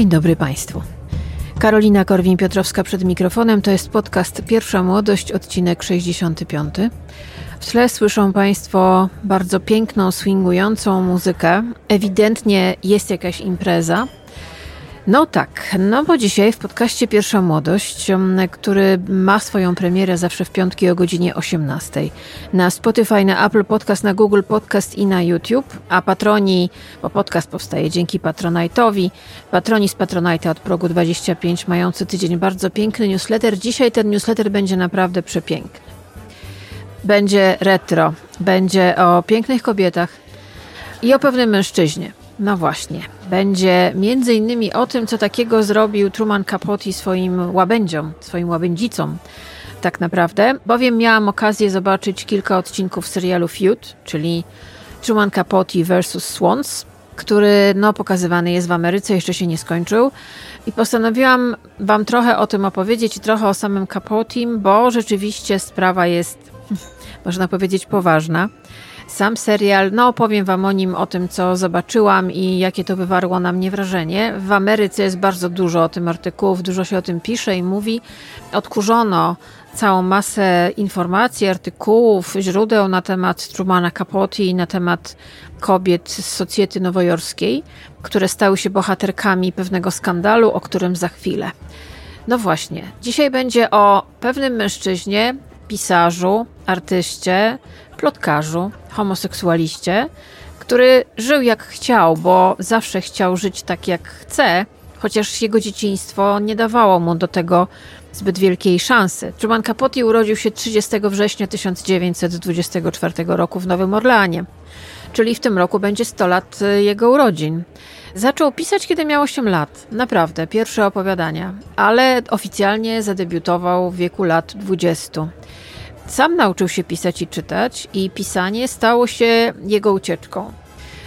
Dzień dobry Państwu. Karolina Korwin-Piotrowska przed mikrofonem. To jest podcast Pierwsza Młodość, odcinek 65. W tle słyszą Państwo bardzo piękną, swingującą muzykę. Ewidentnie jest jakaś impreza. No tak, no bo dzisiaj w podcaście Pierwsza Młodość, um, który ma swoją premierę zawsze w piątki o godzinie 18 na Spotify, na Apple Podcast, na Google Podcast i na YouTube, a patroni, bo podcast powstaje dzięki Patronite'owi, patroni z Patronite od progu 25 mają co tydzień bardzo piękny newsletter. Dzisiaj ten newsletter będzie naprawdę przepiękny. Będzie retro, będzie o pięknych kobietach i o pewnym mężczyźnie. No właśnie. Będzie między innymi o tym, co takiego zrobił Truman Capote swoim łabędziom, swoim łabędzicom. Tak naprawdę, bowiem miałam okazję zobaczyć kilka odcinków serialu Feud, czyli Truman Capote vs. Swans, który no, pokazywany jest w Ameryce, jeszcze się nie skończył. I postanowiłam Wam trochę o tym opowiedzieć i trochę o samym Capotim, bo rzeczywiście sprawa jest, można powiedzieć, poważna. Sam serial, no opowiem Wam o nim, o tym, co zobaczyłam i jakie to wywarło na mnie wrażenie. W Ameryce jest bardzo dużo o tym artykułów, dużo się o tym pisze i mówi. Odkurzono całą masę informacji, artykułów, źródeł na temat Trumana Capote i na temat kobiet z socjety nowojorskiej, które stały się bohaterkami pewnego skandalu, o którym za chwilę. No właśnie, dzisiaj będzie o pewnym mężczyźnie, pisarzu, artyście, plotkarzu, homoseksualiście, który żył jak chciał, bo zawsze chciał żyć tak jak chce, chociaż jego dzieciństwo nie dawało mu do tego zbyt wielkiej szansy. Truman Capote urodził się 30 września 1924 roku w Nowym Orleanie, czyli w tym roku będzie 100 lat jego urodzin. Zaczął pisać, kiedy miał 8 lat. Naprawdę, pierwsze opowiadania, ale oficjalnie zadebiutował w wieku lat 20. Sam nauczył się pisać i czytać, i pisanie stało się jego ucieczką.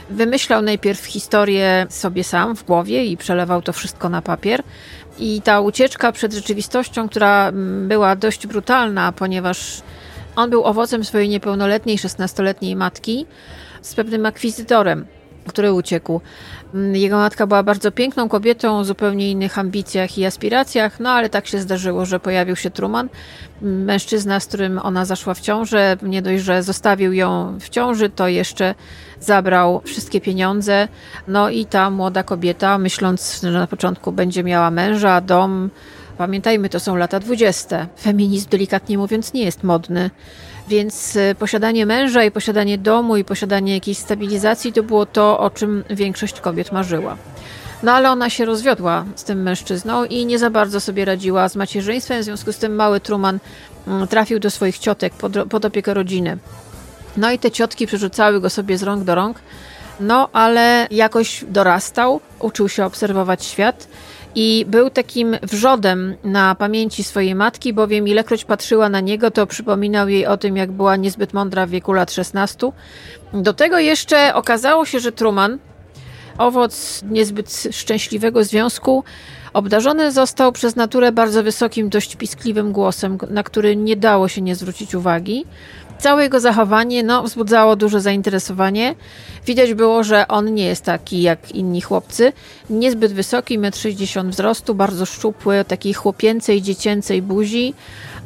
Wymyślał najpierw historię sobie sam w głowie i przelewał to wszystko na papier. I ta ucieczka przed rzeczywistością, która mm, była dość brutalna, ponieważ on był owocem swojej niepełnoletniej, 16-letniej matki z pewnym akwizytorem, który uciekł. Mm, jego matka była bardzo piękną kobietą o zupełnie innych ambicjach i aspiracjach, no ale tak się zdarzyło, że pojawił się Truman, mm, mężczyzna, z którym ona zaszła w ciążę. Nie dość, że zostawił ją w ciąży, to jeszcze zabrał wszystkie pieniądze. No i ta młoda kobieta, myśląc, że na początku będzie miała męża, dom, Pamiętajmy, to są lata dwudzieste. Feminizm, delikatnie mówiąc, nie jest modny. Więc y, posiadanie męża i posiadanie domu i posiadanie jakiejś stabilizacji to było to, o czym większość kobiet marzyła. No ale ona się rozwiodła z tym mężczyzną i nie za bardzo sobie radziła z macierzyństwem, w związku z tym mały Truman mm, trafił do swoich ciotek pod, pod opiekę rodziny. No i te ciotki przerzucały go sobie z rąk do rąk, no ale jakoś dorastał, uczył się obserwować świat i był takim wrzodem na pamięci swojej matki, bowiem ilekroć patrzyła na niego, to przypominał jej o tym, jak była niezbyt mądra w wieku lat 16. Do tego jeszcze okazało się, że Truman, owoc niezbyt szczęśliwego związku, obdarzony został przez naturę bardzo wysokim, dość piskliwym głosem, na który nie dało się nie zwrócić uwagi. Całe jego zachowanie no, wzbudzało duże zainteresowanie. Widać było, że on nie jest taki jak inni chłopcy. Niezbyt wysoki, 1,60 m wzrostu, bardzo szczupły, takiej chłopięcej, dziecięcej buzi.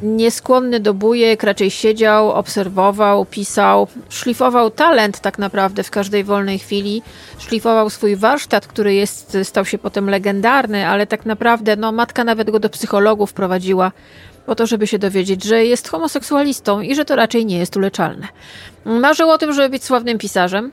Nieskłonny do bujek, raczej siedział, obserwował, pisał. Szlifował talent tak naprawdę w każdej wolnej chwili. Szlifował swój warsztat, który jest, stał się potem legendarny, ale tak naprawdę no, matka nawet go do psychologów prowadziła po to, żeby się dowiedzieć, że jest homoseksualistą i że to raczej nie jest uleczalne. Marzył o tym, żeby być sławnym pisarzem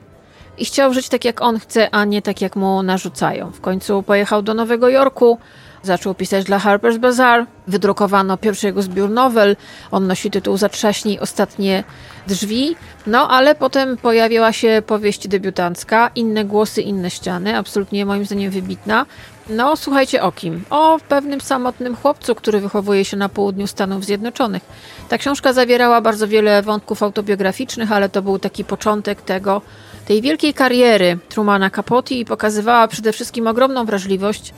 i chciał żyć tak, jak on chce, a nie tak, jak mu narzucają. W końcu pojechał do Nowego Jorku, zaczął pisać dla Harper's Bazaar, wydrukowano pierwszy jego zbiór nowel, on nosi tytuł Zatrzaśnij ostatnie drzwi, no ale potem pojawiła się powieść debiutancka, Inne głosy, inne ściany, absolutnie moim zdaniem wybitna, no, słuchajcie o kim? O pewnym samotnym chłopcu, który wychowuje się na południu Stanów Zjednoczonych. Ta książka zawierała bardzo wiele wątków autobiograficznych, ale to był taki początek tego, tej wielkiej kariery Trumana Capote i pokazywała przede wszystkim ogromną wrażliwość,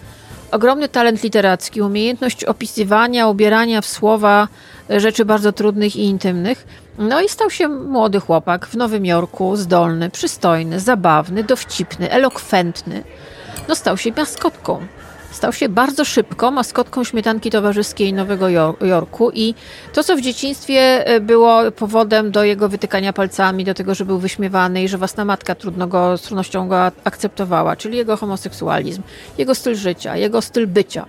ogromny talent literacki, umiejętność opisywania, ubierania w słowa rzeczy bardzo trudnych i intymnych. No i stał się młody chłopak w Nowym Jorku, zdolny, przystojny, zabawny, dowcipny, elokwentny no stał się maskotką. Stał się bardzo szybko maskotką śmietanki towarzyskiej Nowego Jorku i to, co w dzieciństwie e, było powodem do jego wytykania palcami, do tego, że był wyśmiewany i że własna matka trudno go, z trudnością go akceptowała, czyli jego homoseksualizm, jego styl życia, jego styl bycia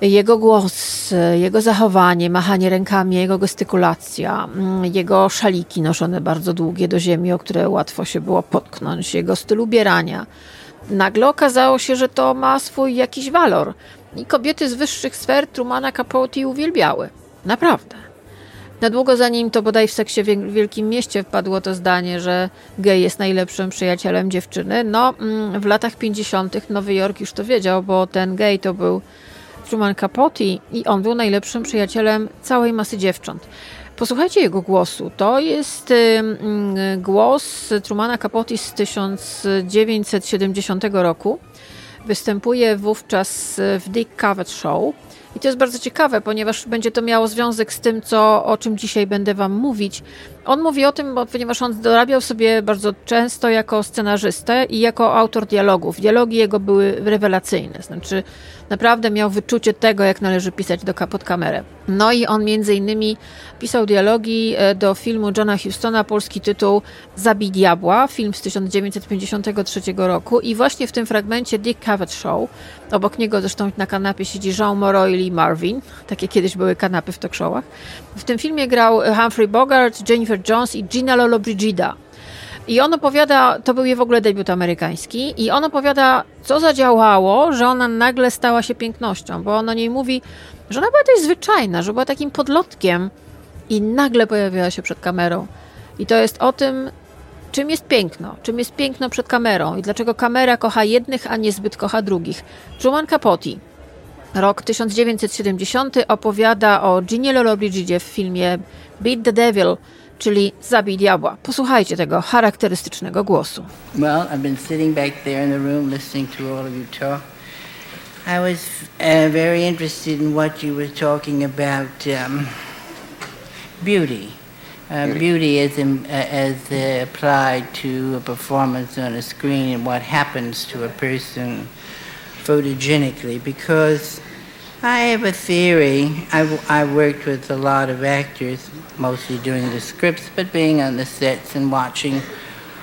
jego głos, jego zachowanie, machanie rękami, jego gestykulacja, mm, jego szaliki noszone bardzo długie do ziemi, o które łatwo się było potknąć, jego styl ubierania. Nagle okazało się, że to ma swój jakiś walor. I kobiety z wyższych sfer Trumana Capote uwielbiały. Naprawdę. Na długo zanim to bodaj w seksie w Wielkim Mieście wpadło to zdanie, że gej jest najlepszym przyjacielem dziewczyny, no mm, w latach 50. Nowy Jork już to wiedział, bo ten gej to był Truman Capote i on był najlepszym przyjacielem całej masy dziewcząt. Posłuchajcie jego głosu. To jest głos Trumana Capote z 1970 roku. Występuje wówczas w Dick Cavett Show. I to jest bardzo ciekawe, ponieważ będzie to miało związek z tym, co, o czym dzisiaj będę Wam mówić. On mówi o tym, bo, ponieważ on dorabiał sobie bardzo często jako scenarzysta i jako autor dialogów. Dialogi jego były rewelacyjne, znaczy naprawdę miał wyczucie tego, jak należy pisać do, pod kamerę. No i on między innymi pisał dialogi e, do filmu Johna Hustona, polski tytuł Zabij Diabła, film z 1953 roku i właśnie w tym fragmencie Dick Cavett Show, obok niego zresztą na kanapie siedzi Jean Moreau i Lee Marvin, takie kiedyś były kanapy w talk showach. W tym filmie grał Humphrey Bogart, Jennifer Jones i Gina Lollobrigida. I on opowiada, to był jej w ogóle debiut amerykański, i on opowiada, co zadziałało, że ona nagle stała się pięknością, bo on o niej mówi, że ona była dość zwyczajna, że była takim podlotkiem i nagle pojawiła się przed kamerą. I to jest o tym, czym jest piękno, czym jest piękno przed kamerą i dlaczego kamera kocha jednych, a niezbyt kocha drugich. Truman Capote, rok 1970, opowiada o Ginie Lollobrigidzie w filmie Beat the Devil, czyli Zabij diabła. Posłuchajcie tego charakterystycznego głosu. Well, I've been sitting back there in the room listening to all of you talk. I was uh, very interested in what you were talking about um, beauty. Uh, beauty. as, in, uh, as uh, applied to a performance on a screen and what happens to a person photogenically because I have a theory. I, I worked with a lot of actors, mostly doing the scripts, but being on the sets and watching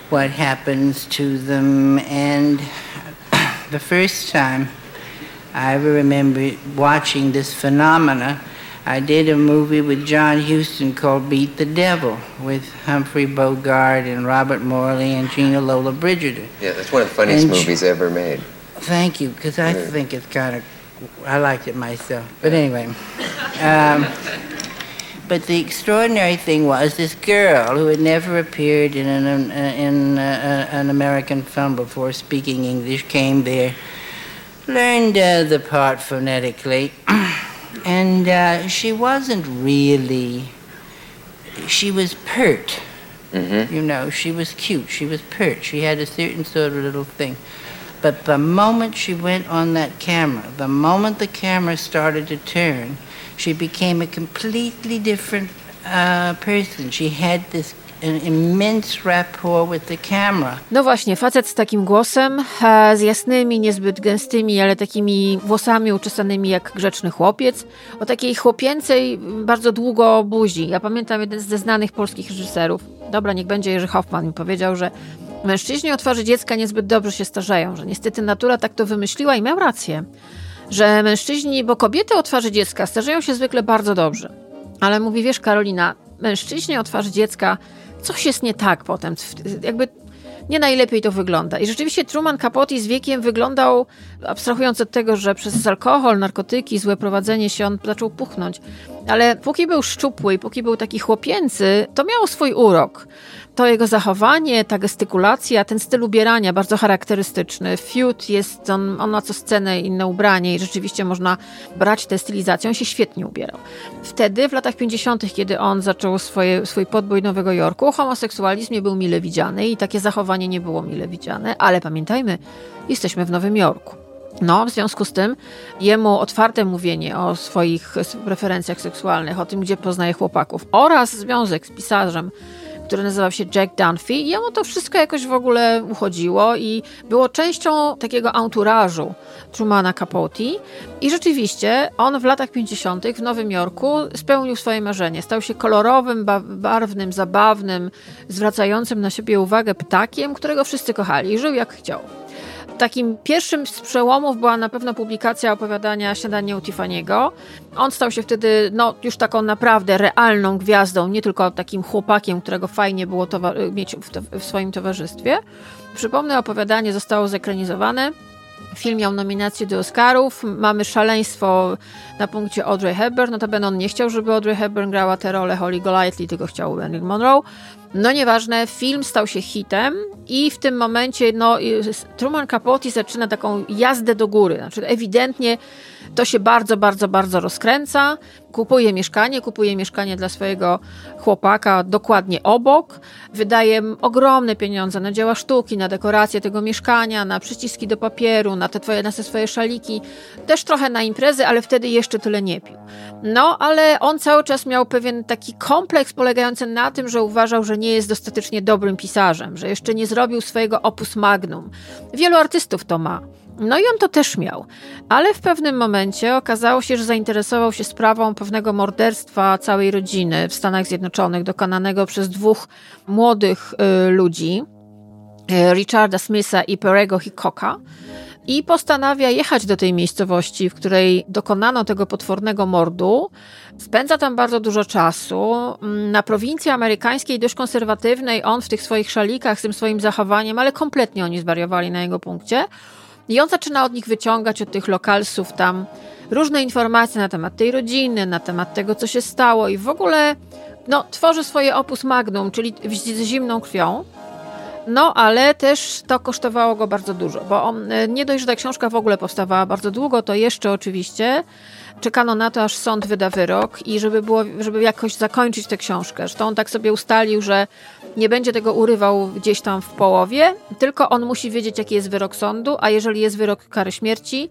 what happens to them. And the first time I ever remember watching this phenomena, I did a movie with John Huston called Beat the Devil with Humphrey Bogart and Robert Morley and Gina Lola Bridgerton. Yeah, that's one of the funniest and movies ever made. Thank you, because I yeah. think it's kind of I liked it myself. But anyway. Um, but the extraordinary thing was this girl who had never appeared in an, in a, an American film before speaking English came there, learned uh, the part phonetically, and uh, she wasn't really, she was pert. Mm-hmm. You know, she was cute. She was pert. She had a certain sort of little thing. But the moment she went on that camera, the moment the camera started to turn, she became a completely different uh, person. She had this No właśnie, facet z takim głosem, e, z jasnymi, niezbyt gęstymi, ale takimi włosami uczesanymi jak grzeczny chłopiec, o takiej chłopięcej, bardzo długo buzi. Ja pamiętam jeden ze znanych polskich reżyserów, dobra, niech będzie Jerzy Hoffman, mi powiedział, że Mężczyźni o twarzy dziecka niezbyt dobrze się starzeją, że niestety natura tak to wymyśliła i miał rację, że mężczyźni, bo kobiety o twarzy dziecka starzeją się zwykle bardzo dobrze. Ale mówi, wiesz Karolina, mężczyźni o twarzy dziecka, coś jest nie tak potem, jakby nie najlepiej to wygląda. I rzeczywiście Truman Capote z wiekiem wyglądał, abstrahując od tego, że przez alkohol, narkotyki, złe prowadzenie się on zaczął puchnąć. Ale póki był szczupły i póki był taki chłopięcy, to miało swój urok to jego zachowanie, ta gestykulacja, ten styl ubierania bardzo charakterystyczny. Feud jest, on, on ma co scenę inne ubranie i rzeczywiście można brać tę stylizację. On się świetnie ubierał. Wtedy, w latach 50., kiedy on zaczął swoje, swój podbój Nowego Jorku, homoseksualizm nie był mile widziany i takie zachowanie nie było mile widziane, ale pamiętajmy, jesteśmy w Nowym Jorku. No, w związku z tym jemu otwarte mówienie o swoich preferencjach seksualnych, o tym, gdzie poznaje chłopaków oraz związek z pisarzem który nazywał się Jack Dunphy i jemu to wszystko jakoś w ogóle uchodziło i było częścią takiego anturażu Trumana Capote i rzeczywiście on w latach 50. w Nowym Jorku spełnił swoje marzenie. Stał się kolorowym, barwnym, zabawnym, zwracającym na siebie uwagę ptakiem, którego wszyscy kochali i żył jak chciał. Takim pierwszym z przełomów była na pewno publikacja opowiadania Śniadanie u Tiffany'ego. On stał się wtedy no, już taką naprawdę realną gwiazdą, nie tylko takim chłopakiem, którego fajnie było mieć w, w swoim towarzystwie. Przypomnę, opowiadanie zostało zekranizowane. Film miał nominację do Oscarów. Mamy szaleństwo na punkcie Audrey Hepburn. Notabene on nie chciał, żeby Audrey Hepburn grała tę rolę Holly Golightly, tylko chciał Marilyn Monroe. No nieważne, film stał się hitem i w tym momencie no, Truman Capote zaczyna taką jazdę do góry. Znaczy ewidentnie to się bardzo, bardzo, bardzo rozkręca. Kupuje mieszkanie, kupuje mieszkanie dla swojego chłopaka dokładnie obok. Wydaje ogromne pieniądze na dzieła sztuki, na dekorację tego mieszkania, na przyciski do papieru, na te, twoje, na te swoje szaliki. Też trochę na imprezy, ale wtedy jeszcze tyle nie pił. No, ale on cały czas miał pewien taki kompleks polegający na tym, że uważał, że nie jest dostatecznie dobrym pisarzem, że jeszcze nie zrobił swojego opus magnum. Wielu artystów to ma. No i on to też miał, ale w pewnym momencie okazało się, że zainteresował się sprawą pewnego morderstwa całej rodziny w Stanach Zjednoczonych, dokonanego przez dwóch młodych y, ludzi, y, Richarda Smitha i Perego Hickoka. I postanawia jechać do tej miejscowości, w której dokonano tego potwornego mordu. Spędza tam bardzo dużo czasu. Na prowincji amerykańskiej, dość konserwatywnej, on w tych swoich szalikach, z tym swoim zachowaniem, ale kompletnie oni zwariowali na jego punkcie i on zaczyna od nich wyciągać, od tych lokalsów tam różne informacje na temat tej rodziny, na temat tego, co się stało i w ogóle no, tworzy swoje opus magnum, czyli z zimną krwią. No, ale też to kosztowało go bardzo dużo, bo on, e, nie dość, że ta książka w ogóle powstawała bardzo długo, to jeszcze oczywiście czekano na to, aż sąd wyda wyrok i żeby, było, żeby jakoś zakończyć tę książkę. Zresztą on tak sobie ustalił, że nie będzie tego urywał gdzieś tam w połowie, tylko on musi wiedzieć, jaki jest wyrok sądu, a jeżeli jest wyrok kary śmierci,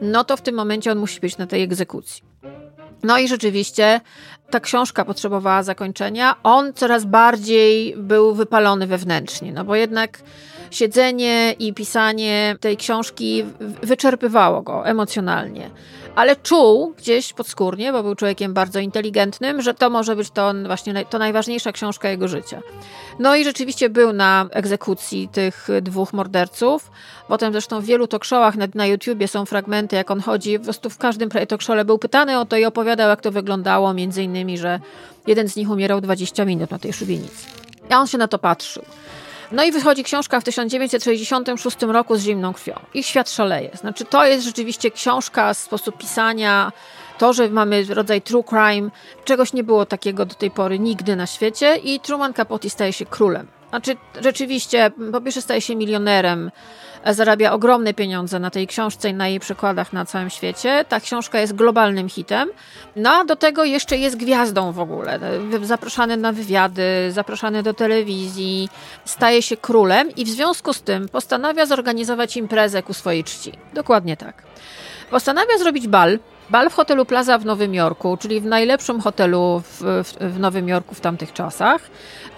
no to w tym momencie on musi być na tej egzekucji. No i rzeczywiście ta książka potrzebowała zakończenia. On coraz bardziej był wypalony wewnętrznie, no bo jednak siedzenie i pisanie tej książki wyczerpywało go emocjonalnie ale czuł gdzieś podskórnie, bo był człowiekiem bardzo inteligentnym, że to może być to właśnie to najważniejsza książka jego życia. No i rzeczywiście był na egzekucji tych dwóch morderców. Potem zresztą w wielu talk showach na, na YouTubie są fragmenty, jak on chodzi, po prostu w każdym talk showle był pytany o to i opowiadał, jak to wyglądało, między innymi, że jeden z nich umierał 20 minut na tej szubienicy. A on się na to patrzył. No i wychodzi książka w 1966 roku z zimną krwią. Ich świat szaleje. Znaczy, to jest rzeczywiście książka, sposób pisania, to, że mamy rodzaj true crime, czegoś nie było takiego do tej pory nigdy na świecie i Truman Capote staje się królem. Znaczy, rzeczywiście, po pierwsze staje się milionerem, zarabia ogromne pieniądze na tej książce i na jej przykładach na całym świecie. Ta książka jest globalnym hitem. No a do tego jeszcze jest gwiazdą w ogóle. Zapraszany na wywiady, zapraszany do telewizji, staje się królem i w związku z tym postanawia zorganizować imprezę ku swojej czci. Dokładnie tak. Postanawia zrobić bal Bal w hotelu Plaza w Nowym Jorku, czyli w najlepszym hotelu w, w, w, Nowym Jorku w tamtych czasach.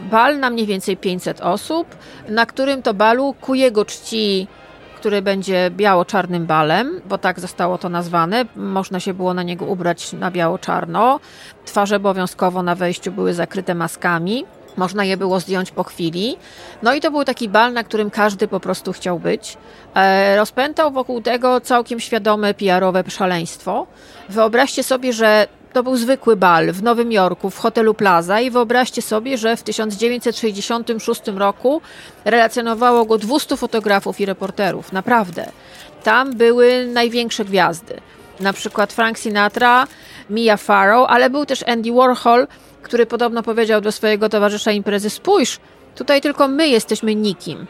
Bal na mniej więcej 500 osób, na którym to balu ku jego czci który będzie biało-czarnym balem, bo tak zostało to nazwane. Można się było na niego ubrać na biało-czarno. Twarze obowiązkowo na wejściu były zakryte maskami. Można je było zdjąć po chwili. No i to był taki bal, na którym każdy po prostu chciał być. E, rozpętał wokół tego całkiem świadome PR-owe szaleństwo. Wyobraźcie sobie, że to był zwykły bal w Nowym Jorku, w hotelu Plaza i wyobraźcie sobie, że w 1966 roku relacjonowało go 200 fotografów i reporterów. Naprawdę. Tam były największe gwiazdy. Na przykład Frank Sinatra, Mia Farrow, ale był też Andy Warhol, który podobno powiedział do swojego towarzysza imprezy: Spójrz, Tutaj tylko my jesteśmy nikim.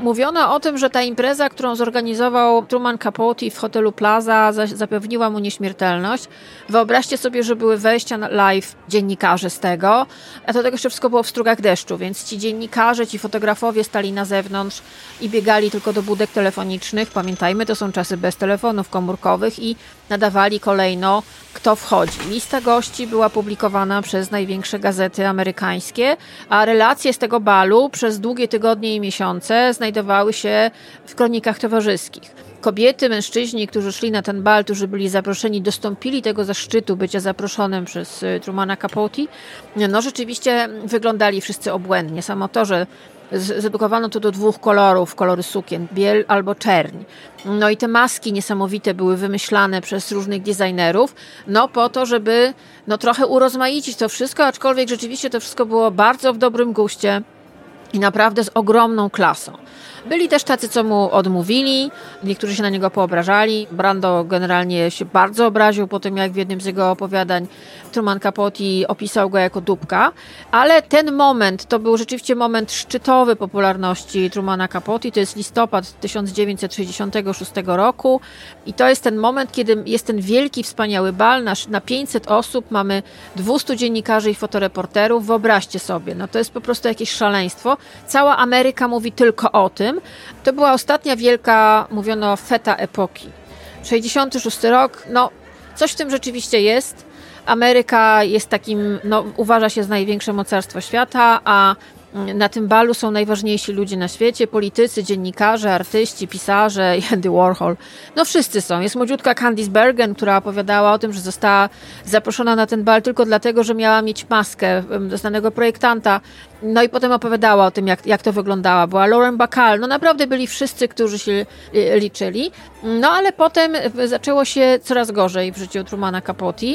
Mówiono o tym, że ta impreza, którą zorganizował Truman Capote w hotelu Plaza, zapewniła mu nieśmiertelność. Wyobraźcie sobie, że były wejścia live dziennikarzy z tego, a to tego jeszcze wszystko było w strugach deszczu, więc ci dziennikarze, ci fotografowie stali na zewnątrz i biegali tylko do budek telefonicznych. Pamiętajmy, to są czasy bez telefonów komórkowych i nadawali kolejno, kto wchodzi. Lista gości była publikowana przez największe gazety amerykańskie, a relacje z tego balu przez długie tygodnie i miesiące znajdowały się w kronikach towarzyskich. Kobiety, mężczyźni, którzy szli na ten bal, którzy byli zaproszeni, dostąpili tego zaszczytu bycia zaproszonym przez y, Trumana Capote. No rzeczywiście wyglądali wszyscy obłędnie. Samo to, że zredukowano to do dwóch kolorów, kolory sukien, biel albo czerń. No i te maski niesamowite były wymyślane przez różnych designerów, no po to, żeby no trochę urozmaicić to wszystko, aczkolwiek rzeczywiście to wszystko było bardzo w dobrym guście i naprawdę z ogromną klasą. Byli też tacy, co mu odmówili, niektórzy się na niego poobrażali. Brando generalnie się bardzo obraził po tym, jak w jednym z jego opowiadań Truman Capote opisał go jako dupka, ale ten moment to był rzeczywiście moment szczytowy popularności Trumana Capote, to jest listopad 1966 roku. I to jest ten moment, kiedy jest ten wielki, wspaniały bal, na, na 500 osób mamy 200 dziennikarzy i fotoreporterów, wyobraźcie sobie, no to jest po prostu jakieś szaleństwo. Cała Ameryka mówi tylko o tym, to była ostatnia wielka, mówiono, feta epoki. 66 rok, no coś w tym rzeczywiście jest. Ameryka jest takim, no, uważa się za największe mocarstwo świata, a na tym balu są najważniejsi ludzie na świecie, politycy, dziennikarze, artyści, pisarze Andy Warhol. No wszyscy są. Jest młodziutka Candice Bergen, która opowiadała o tym, że została zaproszona na ten bal tylko dlatego, że miała mieć maskę znanego projektanta. No i potem opowiadała o tym, jak, jak to wyglądała. Była Lauren Bacall. No naprawdę byli wszyscy, którzy się y, liczyli. No ale potem zaczęło się coraz gorzej w życiu Trumana Capote.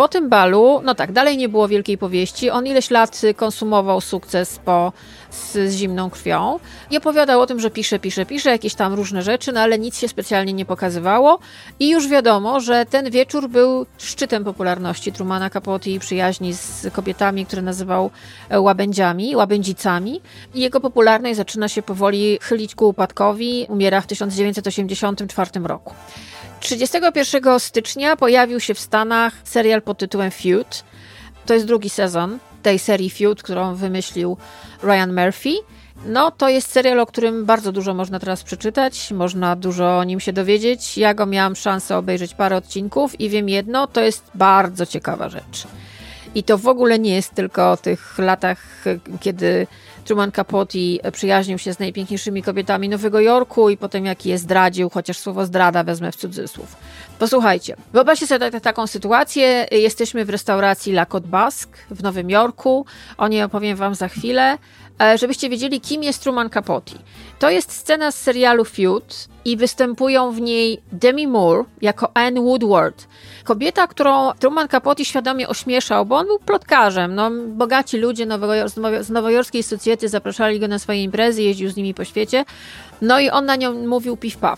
Po tym balu, no tak, dalej nie było wielkiej powieści. On ileś lat konsumował sukces po, z, z zimną krwią i opowiadał o tym, że pisze, pisze, pisze jakieś tam różne rzeczy, no ale nic się specjalnie nie pokazywało. I już wiadomo, że ten wieczór był szczytem popularności Trumana Capote i przyjaźni z kobietami, które nazywał e, łabędziami, łabędzicami. I jego popularność zaczyna się powoli chylić ku upadkowi. Umiera w 1984 roku. 31 stycznia pojawił się w Stanach serial pod tytułem Feud. To jest drugi sezon tej serii Feud, którą wymyślił Ryan Murphy. No, to jest serial, o którym bardzo dużo można teraz przeczytać, można dużo o nim się dowiedzieć. Ja go miałam szansę obejrzeć parę odcinków i wiem jedno, to jest bardzo ciekawa rzecz. I to w ogóle nie jest tylko o tych latach, kiedy Truman Capote przyjaźnił się z najpiękniejszymi kobietami Nowego Jorku i potem jak je zdradził, chociaż słowo zdrada wezmę w cudzysłów. Posłuchajcie, wyobraźcie sobie tak, taką sytuację. Jesteśmy w restauracji La Côte Basque w Nowym Jorku. O niej opowiem wam za chwilę. E, żebyście wiedzieli, kim jest Truman Capote. To jest scena z serialu Feud i występują w niej Demi Moore jako Anne Woodward. Kobieta, którą Truman Capote świadomie ośmieszał, bo on był plotkarzem. No, bogaci ludzie z nowojorskiej socjety zapraszali go na swoje imprezy, jeździł z nimi po świecie. No i on na nią mówił piw-paw.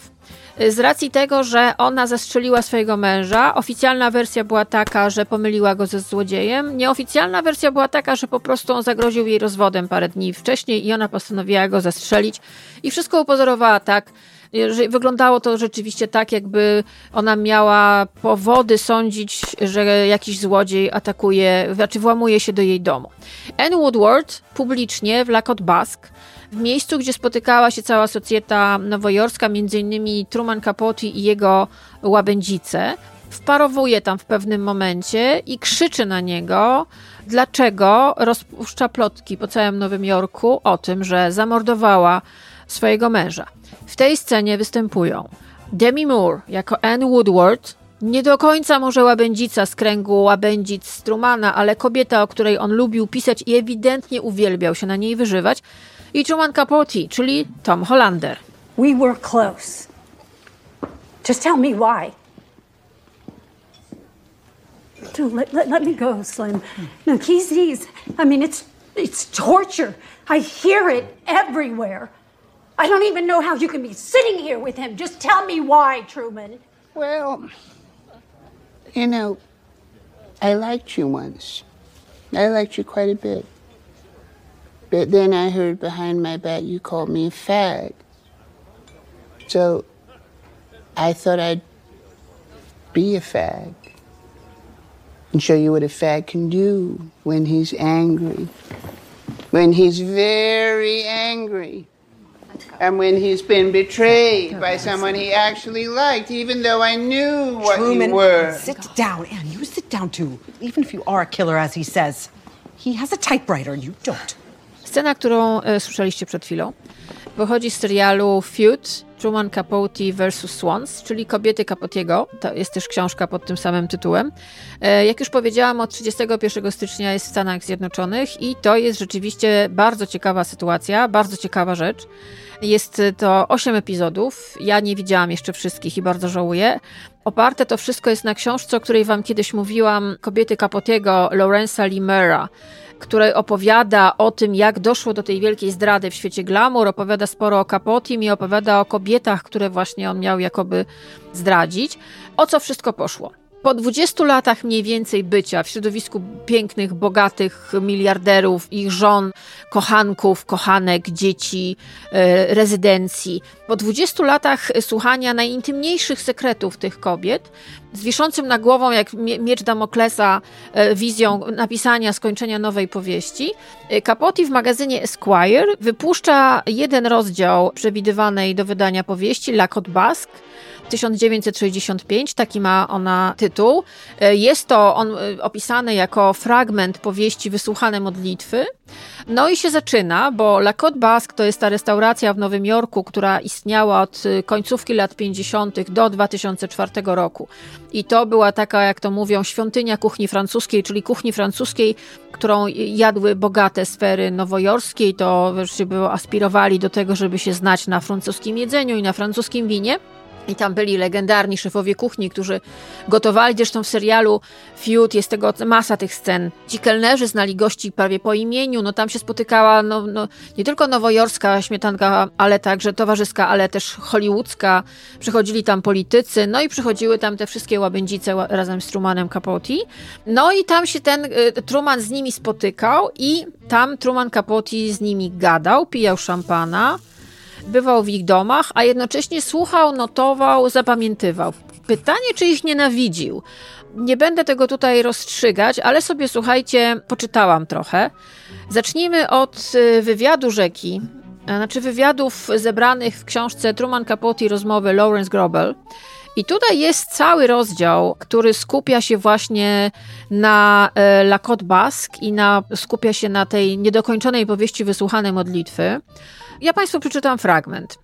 Z racji tego, że ona zastrzeliła swojego męża, oficjalna wersja była taka, że pomyliła go ze złodziejem. Nieoficjalna wersja była taka, że po prostu on zagroził jej rozwodem parę dni wcześniej i ona postanowiła go zastrzelić. I wszystko upozorowała tak, wyglądało to rzeczywiście tak, jakby ona miała powody sądzić, że jakiś złodziej atakuje, znaczy włamuje się do jej domu. Anne Woodward publicznie w Lakot Basque w miejscu, gdzie spotykała się cała socjeta nowojorska, innymi Truman Capote i jego łabędzice, wparowuje tam w pewnym momencie i krzyczy na niego, dlaczego rozpuszcza plotki po całym Nowym Jorku o tym, że zamordowała swojego męża. W tej scenie występują Demi Moore jako Anne Woodward, nie do końca może łabędzica z kręgu łabędzic Strumana, ale kobieta, o której on lubił pisać i ewidentnie uwielbiał się na niej wyżywać, i Truman Capote, czyli Tom Hollander. We were close. Just tell me why. Dude, let, let, let me go, Slim. No, he's, he's, I mean, it's, it's torture. I hear it everywhere. I don't even know how you can be sitting here with him. Just tell me why, Truman. Well, you know, I liked you once. I liked you quite a bit. But then I heard behind my back you called me a fag. So I thought I'd be a fag and show you what a fag can do when he's angry. When he's very angry. And when he's been betrayed by someone he actually liked, even though I knew what Truman, you were. sit down. And you sit down too. Even if you are a killer, as he says. He has a typewriter, and you don't. Scena, którą e, słyszeliście przed chwilą, pochodzi z serialu Feud Truman Capote vs. Swans, czyli Kobiety Capotiego. To jest też książka pod tym samym tytułem. E, jak już powiedziałam, od 31 stycznia jest w Stanach Zjednoczonych i to jest rzeczywiście bardzo ciekawa sytuacja, bardzo ciekawa rzecz. Jest to 8 epizodów. Ja nie widziałam jeszcze wszystkich i bardzo żałuję. Oparte to wszystko jest na książce, o której wam kiedyś mówiłam, Kobiety Capotiego Lorenza Limera której opowiada o tym, jak doszło do tej wielkiej zdrady w świecie glamour, opowiada sporo o Capotim i opowiada o kobietach, które właśnie on miał jakoby zdradzić. O co wszystko poszło? Po 20 latach mniej więcej bycia w środowisku pięknych, bogatych miliarderów, ich żon, kochanków, kochanek, dzieci, e, rezydencji, po 20 latach słuchania najintymniejszych sekretów tych kobiet, z wiszącym na głową jak miecz Damoklesa e, wizją napisania, skończenia nowej powieści, e, Capote w magazynie Esquire wypuszcza jeden rozdział przewidywanej do wydania powieści La Côte Basque, 1965, taki ma ona tytuł. E, jest to on e, opisany jako fragment powieści Wysłuchane modlitwy. No i się zaczyna, bo La Côte Basque to jest ta restauracja w Nowym Jorku, która istniała od e, końcówki lat 50. do 2004 roku. I to była taka, jak to mówią, świątynia kuchni francuskiej, czyli kuchni francuskiej, którą jadły bogate sfery nowojorskie to wreszcie było aspirowali do tego, żeby się znać na francuskim jedzeniu i na francuskim winie. I tam byli legendarni szefowie kuchni, którzy gotowali. Zresztą w serialu Feud jest tego masa tych scen. Ci kelnerzy znali gości prawie po imieniu. No tam się spotykała no, no, nie tylko nowojorska śmietanka, ale także towarzyska, ale też hollywoodzka. Przychodzili tam politycy, no i przychodziły tam te wszystkie łabędzice razem z Trumanem Capote. No i tam się ten y, Truman z nimi spotykał i tam Truman Capote z nimi gadał, pijał szampana bywał w ich domach, a jednocześnie słuchał, notował, zapamiętywał. Pytanie, czy ich nienawidził. Nie będę tego tutaj rozstrzygać, ale sobie słuchajcie, poczytałam trochę. Zacznijmy od y, wywiadu rzeki, znaczy wywiadów zebranych w książce Truman Capote rozmowy Lawrence Grobel. I tutaj jest cały rozdział, który skupia się właśnie na e, La Côte Basque i na, skupia się na tej niedokończonej powieści wysłuchanej modlitwy. Ja Państwu przeczytam fragment.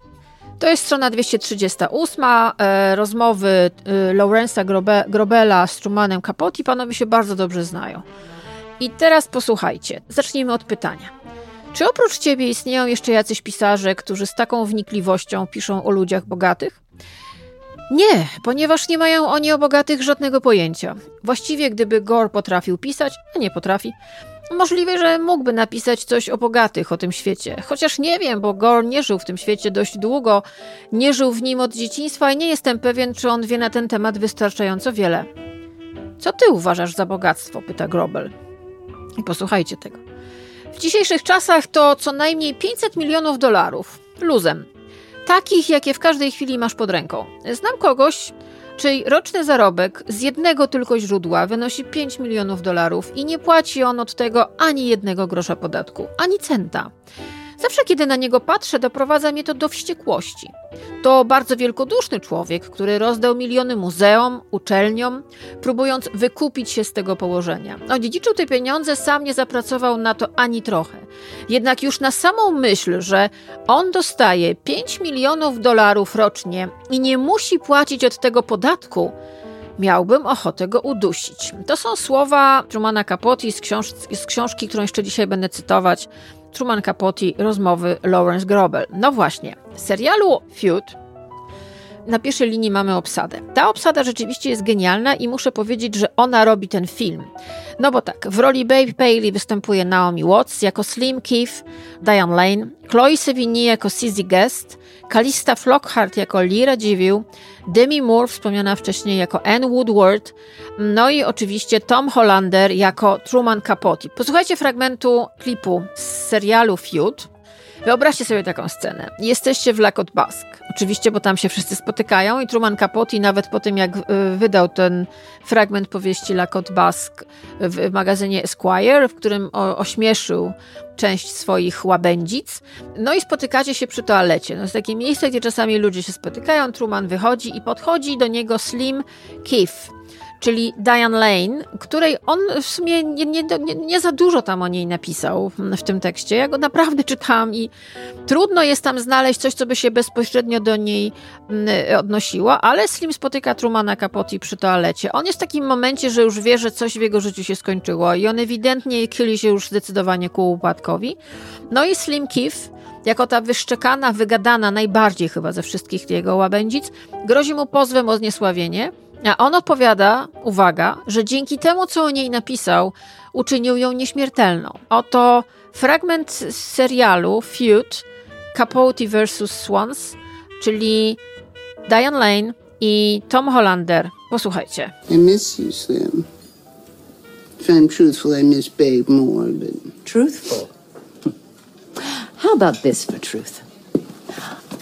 To jest strona 238, e, rozmowy e, Laurensa Grobe, Grobela z Trumanem Capote. Panowie się bardzo dobrze znają. I teraz posłuchajcie. Zacznijmy od pytania. Czy oprócz ciebie istnieją jeszcze jacyś pisarze, którzy z taką wnikliwością piszą o ludziach bogatych? Nie, ponieważ nie mają oni o bogatych żadnego pojęcia. Właściwie, gdyby Gore potrafił pisać, a nie potrafi, Możliwe, że mógłby napisać coś o bogatych o tym świecie. Chociaż nie wiem, bo Gore nie żył w tym świecie dość długo, nie żył w nim od dzieciństwa i nie jestem pewien, czy on wie na ten temat wystarczająco wiele. Co ty uważasz za bogactwo? pyta Grobel. I posłuchajcie tego. W dzisiejszych czasach to co najmniej 500 milionów dolarów. Luzem. Takich, jakie w każdej chwili masz pod ręką. Znam kogoś, Czyli roczny zarobek z jednego tylko źródła wynosi 5 milionów dolarów i nie płaci on od tego ani jednego grosza podatku, ani centa. Zawsze, kiedy na niego patrzę, doprowadza mnie to do wściekłości. To bardzo wielkoduszny człowiek, który rozdał miliony muzeum, uczelniom, próbując wykupić się z tego położenia. Odziedziczył te pieniądze, sam nie zapracował na to ani trochę. Jednak już na samą myśl, że on dostaje 5 milionów dolarów rocznie i nie musi płacić od tego podatku, miałbym ochotę go udusić. To są słowa Trumana Capote z, książ z książki, którą jeszcze dzisiaj będę cytować. Truman Capote, rozmowy Lawrence Grobel. No właśnie, serialu Feud na pierwszej linii mamy obsadę. Ta obsada rzeczywiście jest genialna i muszę powiedzieć, że ona robi ten film. No bo tak, w roli Babe Paley występuje Naomi Watts jako Slim Keith, Diane Lane, Chloe Sevigny jako Sizzy Guest, Kalista Flockhart jako Lyra Dziwił, Demi Moore wspomniana wcześniej jako Anne Woodward, no i oczywiście Tom Hollander jako Truman Capote. Posłuchajcie fragmentu klipu z serialu Feud. Wyobraźcie sobie taką scenę. Jesteście w Lakot Bask. Oczywiście, bo tam się wszyscy spotykają i Truman Capote nawet po tym, jak y, wydał ten fragment powieści Lakot Bask w magazynie Esquire, w którym ośmieszył część swoich łabędzic. No i spotykacie się przy toalecie. No jest takie miejsce, gdzie czasami ludzie się spotykają. Truman wychodzi i podchodzi do niego Slim Keith czyli Diane Lane, której on w sumie nie, nie, nie, nie, za dużo tam o niej napisał w tym tekście. Ja go naprawdę czytałam i trudno jest tam znaleźć coś, co by się bezpośrednio do niej mm, odnosiło, ale Slim spotyka Trumana Capote przy toalecie. On jest w takim momencie, że już wie, że coś w jego życiu się skończyło i on ewidentnie chyli się już zdecydowanie ku upadkowi. No i Slim Keith jako ta wyszczekana, wygadana najbardziej chyba ze wszystkich jego łabędzic, grozi mu pozwem o zniesławienie, a on odpowiada, uwaga, że dzięki temu, co o niej napisał, uczynił ją nieśmiertelną. Oto fragment z serialu Feud Capote vs. Swans, czyli Diane Lane i Tom Hollander. Posłuchajcie. I miss you, Slim. If I'm truthful, I miss Babe more, but... Truthful? How about this for truth?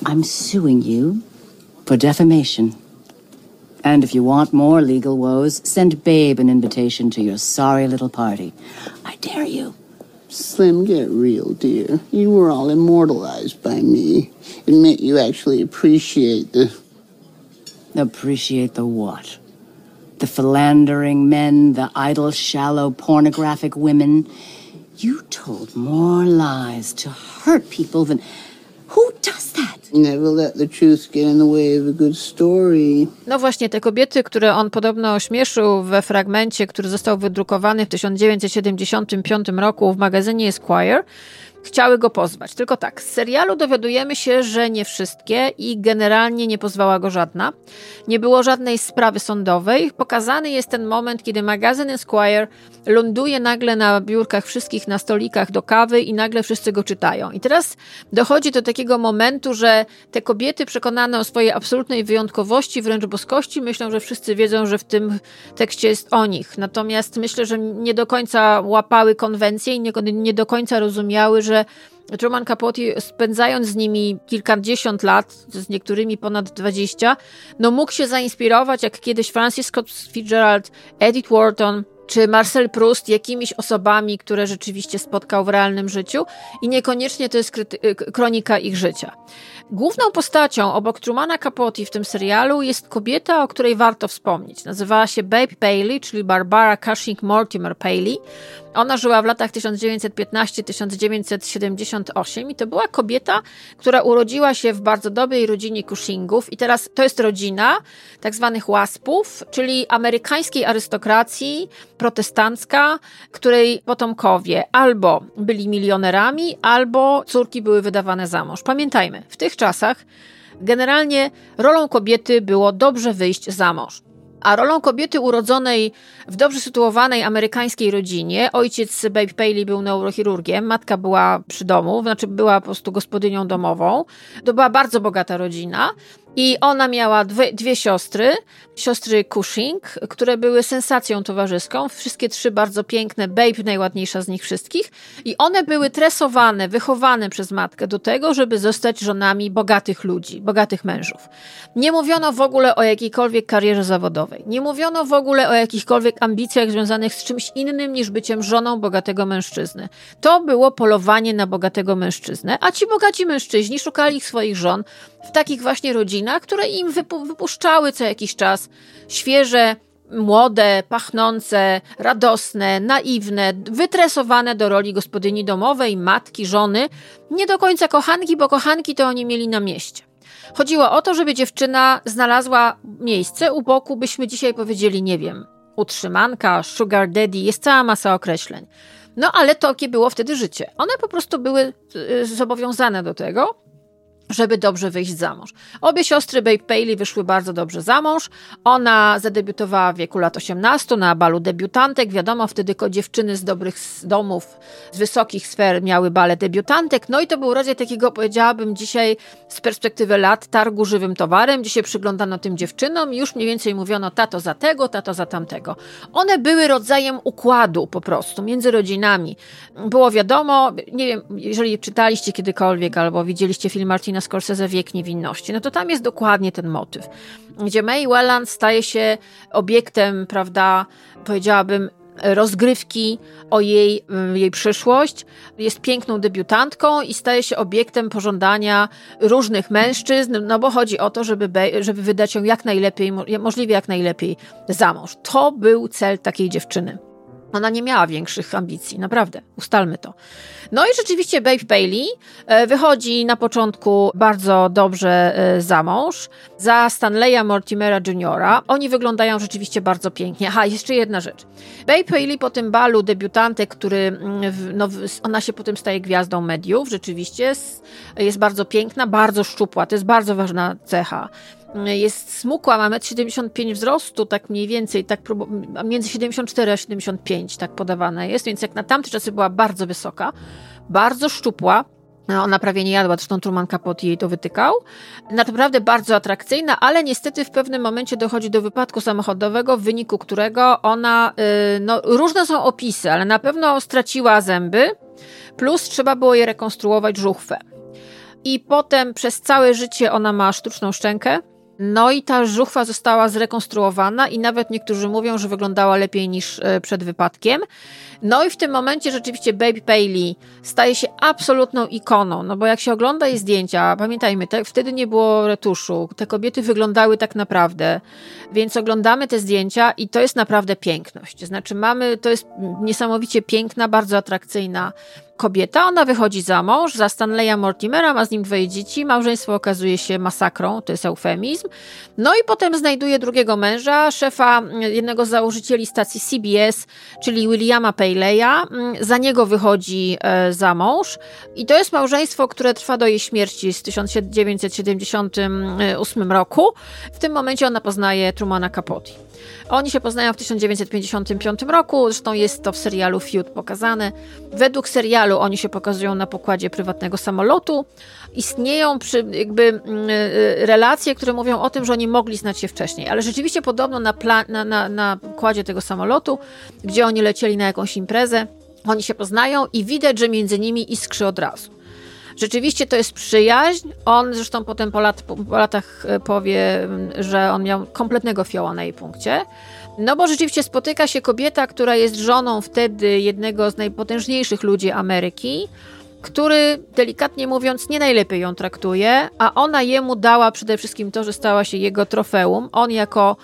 I'm suing you for defamation. And if you want more legal woes, send Babe an invitation to your sorry little party. I dare you. Slim, get real, dear. You were all immortalized by me. Admit you actually appreciate the. Appreciate the what? The philandering men, the idle, shallow, pornographic women. You told more lies to hurt people than. Who does that? Never let the truth get in the way of a good story. No właśnie, te kobiety, które on podobno ośmieszył we fragmencie, który został wydrukowany w 1975 roku w magazynie Esquire, chciały go pozwać. Tylko tak, z serialu dowiadujemy się, że nie wszystkie i generalnie nie pozwała go żadna. Nie było żadnej sprawy sądowej. Pokazany jest ten moment, kiedy magazyn Esquire ląduje nagle na biurkach wszystkich na stolikach do kawy i nagle wszyscy go czytają. I teraz dochodzi do takiego momentu, że te kobiety przekonane o swojej absolutnej wyjątkowości, wręcz boskości, myślą, że wszyscy wiedzą, że w tym tekście jest o nich. Natomiast myślę, że nie do końca łapały konwencje i nie, nie do końca rozumiały, że Truman Capote, spędzając z nimi kilkadziesiąt lat, z niektórymi ponad dwadzieścia, no mógł się zainspirować, jak kiedyś Francis Scott Fitzgerald, Edith Wharton, czy Marcel Proust jakimiś osobami, które rzeczywiście spotkał w realnym życiu i niekoniecznie to jest kronika ich życia. Główną postacią obok Trumana Capote w tym serialu jest kobieta, o której warto wspomnieć. Nazywała się Babe Paley, czyli Barbara Cushing Mortimer Paley. Ona żyła w latach 1915-1978 i to była kobieta, która urodziła się w bardzo dobrej rodzinie Cushingów i teraz to jest rodzina tak zwanych łaspów, czyli amerykańskiej arystokracji protestancka, której potomkowie albo byli milionerami, albo córki były wydawane za mąż. Pamiętajmy, w tych czasach generalnie rolą kobiety było dobrze wyjść za mąż. A rolą kobiety urodzonej w dobrze sytuowanej amerykańskiej rodzinie, ojciec Babe Paley był neurochirurgiem, matka była przy domu, znaczy była po prostu gospodynią domową. To była bardzo bogata rodzina. I ona miała dwie, dwie, siostry, siostry Cushing, które były sensacją towarzyską. Wszystkie trzy bardzo piękne, Babe najładniejsza z nich wszystkich. I one były tresowane, wychowane przez matkę do tego, żeby zostać żonami bogatych ludzi, bogatych mężów. Nie mówiono w ogóle o jakiejkolwiek karierze zawodowej. Nie mówiono w ogóle o jakichkolwiek ambicjach związanych z czymś innym niż byciem żoną bogatego mężczyzny. To było polowanie na bogatego mężczyznę, a ci bogaci mężczyźni szukali swoich żon w takich właśnie rodzinach, które im wypuszczały co jakiś czas świeże, młode, pachnące, radosne, naiwne, wytresowane do roli gospodyni domowej, matki, żony, nie do końca kochanki, bo kochanki to oni mieli na mieście. Chodziło o to, żeby dziewczyna znalazła miejsce u boku, byśmy dzisiaj powiedzieli, nie wiem, utrzymanka, sugar daddy, jest cała masa określeń. No ale takie było wtedy życie. One po prostu były y, zobowiązane do tego, żeby dobrze wyjść za mąż. Obie siostry Babe Paley wyszły bardzo dobrze za mąż. Ona zadebiutowała w wieku lat 18 na balu debiutantek. Wiadomo, wtedy tylko dziewczyny z dobrych domów, z wysokich sfer miały bale debiutantek. No i to był rodzaj takiego, powiedziałabym dzisiaj z perspektywy lat, targu żywym towarem, gdzie się przyglądano tym dziewczynom i już mniej więcej mówiono tato za tego, tato za tamtego. One były rodzajem układu po prostu między rodzinami. Było wiadomo, nie wiem, jeżeli czytaliście kiedykolwiek albo widzieliście film Martina Scorsese Wiek Niewinności, no to tam jest dokładnie ten motyw, gdzie May Welland staje się obiektem, prawda, powiedziałabym, rozgrywki o jej, jej przyszłość. Jest piękną debiutantką i staje się obiektem pożądania różnych mężczyzn, no bo chodzi o to, żeby, żeby wydać ją jak najlepiej, możliwie jak najlepiej za mąż. To był cel takiej dziewczyny. Ona nie miała większych ambicji, naprawdę, ustalmy to. No i rzeczywiście Babe Bailey e, wychodzi na początku bardzo dobrze e, za mąż, za Stanleya Mortimera Jr. Oni wyglądają rzeczywiście bardzo pięknie. Aha, jeszcze jedna rzecz. Babe Bailey po tym balu debiutantek, który, mm, no, ona się potem staje gwiazdą mediów, rzeczywiście jest bardzo piękna, bardzo szczupła, to jest bardzo ważna cecha jest smukła, ma 1,75 m wzrostu, tak mniej więcej, tak między 74 a 75 tak podawana jest, więc jak na tamte czasy była bardzo wysoka, bardzo szczupła, ona prawie nie jadła, zresztą Truman Capote jej to wytykał. Naprawdę bardzo atrakcyjna, ale niestety w pewnym momencie dochodzi do wypadku samochodowego, w wyniku którego ona, y, no różne są opisy, ale na pewno straciła zęby, plus trzeba było jej rekonstruować żuchwę. I potem przez całe życie ona ma sztuczną szczękę, no i ta żuchwa została zrekonstruowana i nawet niektórzy mówią, że wyglądała lepiej niż e, przed wypadkiem. No i w tym momencie rzeczywiście Baby Paley staje się absolutną ikoną, no bo jak się ogląda jej zdjęcia, pamiętajmy, te, wtedy nie było retuszu, te kobiety wyglądały tak naprawdę, więc oglądamy te zdjęcia i to jest naprawdę piękność. Znaczy mamy, to jest niesamowicie piękna, bardzo atrakcyjna kobieta, ona wychodzi za mąż, za Stanleya Mortimera, ma z nim dwoje dzieci, małżeństwo okazuje się masakrą, to jest eufemizm. No i potem znajduje drugiego męża, szefa jednego z założycieli stacji CBS, czyli Williama Payleya. Za niego wychodzi e, za mąż i to jest małżeństwo, które trwa do jej śmierci z 1978 roku. W tym momencie ona poznaje Trumana Capote. Oni się poznają w 1955 roku, zresztą jest to w serialu Feud pokazane. Według serialu oni się pokazują na pokładzie prywatnego samolotu. Istnieją przy, jakby mm, y, relacje, które mówią o tym, że oni mogli znać się wcześniej, ale rzeczywiście podobno na, na, na, na pokładzie tego samolotu, gdzie oni lecieli na jakąś imprezę, oni się poznają i widać, że między nimi iskrzy od razu. Rzeczywiście to jest przyjaźń. On zresztą potem po, lat, po, latach e, powie, mm, że on miał kompletnego fioła na jej punkcie. No bo rzeczywiście spotyka się kobieta, która jest żoną wtedy jednego z najpotężniejszych ludzi Ameryki, który delikatnie mówiąc nie najlepiej ją traktuje, a ona jemu dała przede wszystkim to, że stała się jego trofeum. On jako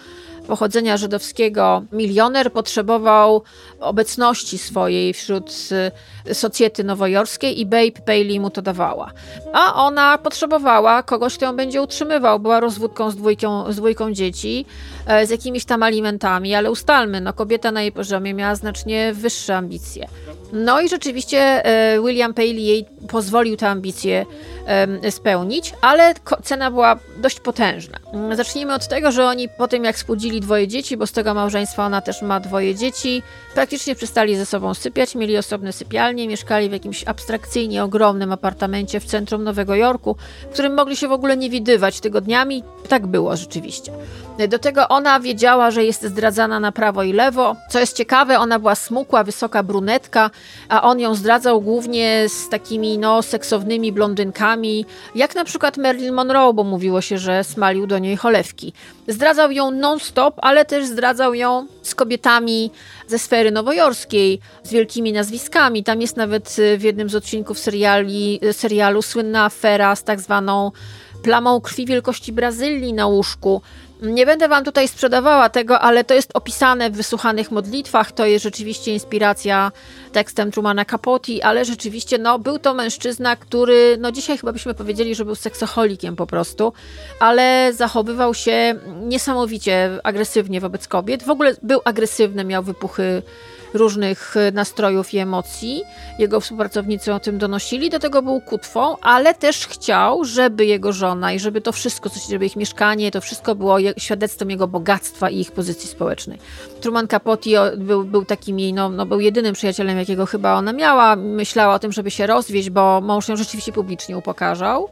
pochodzenia żydowskiego milioner potrzebował obecności swojej wśród y, socjety nowojorskiej i Babe Paley mu to dawała. A ona potrzebowała kogoś, kto ją będzie utrzymywał. Była rozwódką z dwójką, z dwójką dzieci, e, z jakimiś tam alimentami, ale ustalmy, no kobieta na jej poziomie miała znacznie wyższe ambicje. No i rzeczywiście e, William Paley jej pozwolił te ambicje spełnić, ale cena była dość potężna. Zacznijmy od tego, że oni po tym jak spłudzili dwoje dzieci, bo z tego małżeństwa ona też ma dwoje dzieci, praktycznie przestali ze sobą sypiać, mieli osobne sypialnie, mieszkali w jakimś abstrakcyjnie ogromnym apartamencie w centrum Nowego Jorku, w którym mogli się w ogóle nie widywać tygodniami. Tak było rzeczywiście. Do tego ona wiedziała, że jest zdradzana na prawo i lewo. Co jest ciekawe, ona była smukła, wysoka brunetka, a on ją zdradzał głównie z takimi no, seksownymi blondynkami, jak na przykład Marilyn Monroe, bo mówiło się, że smalił do niej cholewki. Zdradzał ją non-stop, ale też zdradzał ją z kobietami ze sfery nowojorskiej, z wielkimi nazwiskami. Tam jest nawet w jednym z odcinków seriali, serialu słynna afera z tak zwaną plamą krwi wielkości Brazylii na łóżku. Nie będę wam tutaj sprzedawała tego, ale to jest opisane w wysłuchanych modlitwach. To jest rzeczywiście inspiracja tekstem Trumana Capote, ale rzeczywiście no, był to mężczyzna, który, no dzisiaj chyba byśmy powiedzieli, że był seksoholikiem po prostu, ale zachowywał się niesamowicie agresywnie wobec kobiet. W ogóle był agresywny, miał wypuchy różnych e, nastrojów i emocji. Jego współpracownicy o tym donosili, do tego był kutwą, ale też chciał, żeby jego żona i żeby to wszystko, żeby ich mieszkanie, to wszystko było świadectwem jego bogactwa i ich pozycji społecznej. Truman Capote był, był takim jej, no, no, był jedynym przyjacielem, jakiego chyba ona miała. Myślała o tym, żeby się rozwieść, bo mąż ją rzeczywiście publicznie upokarzał.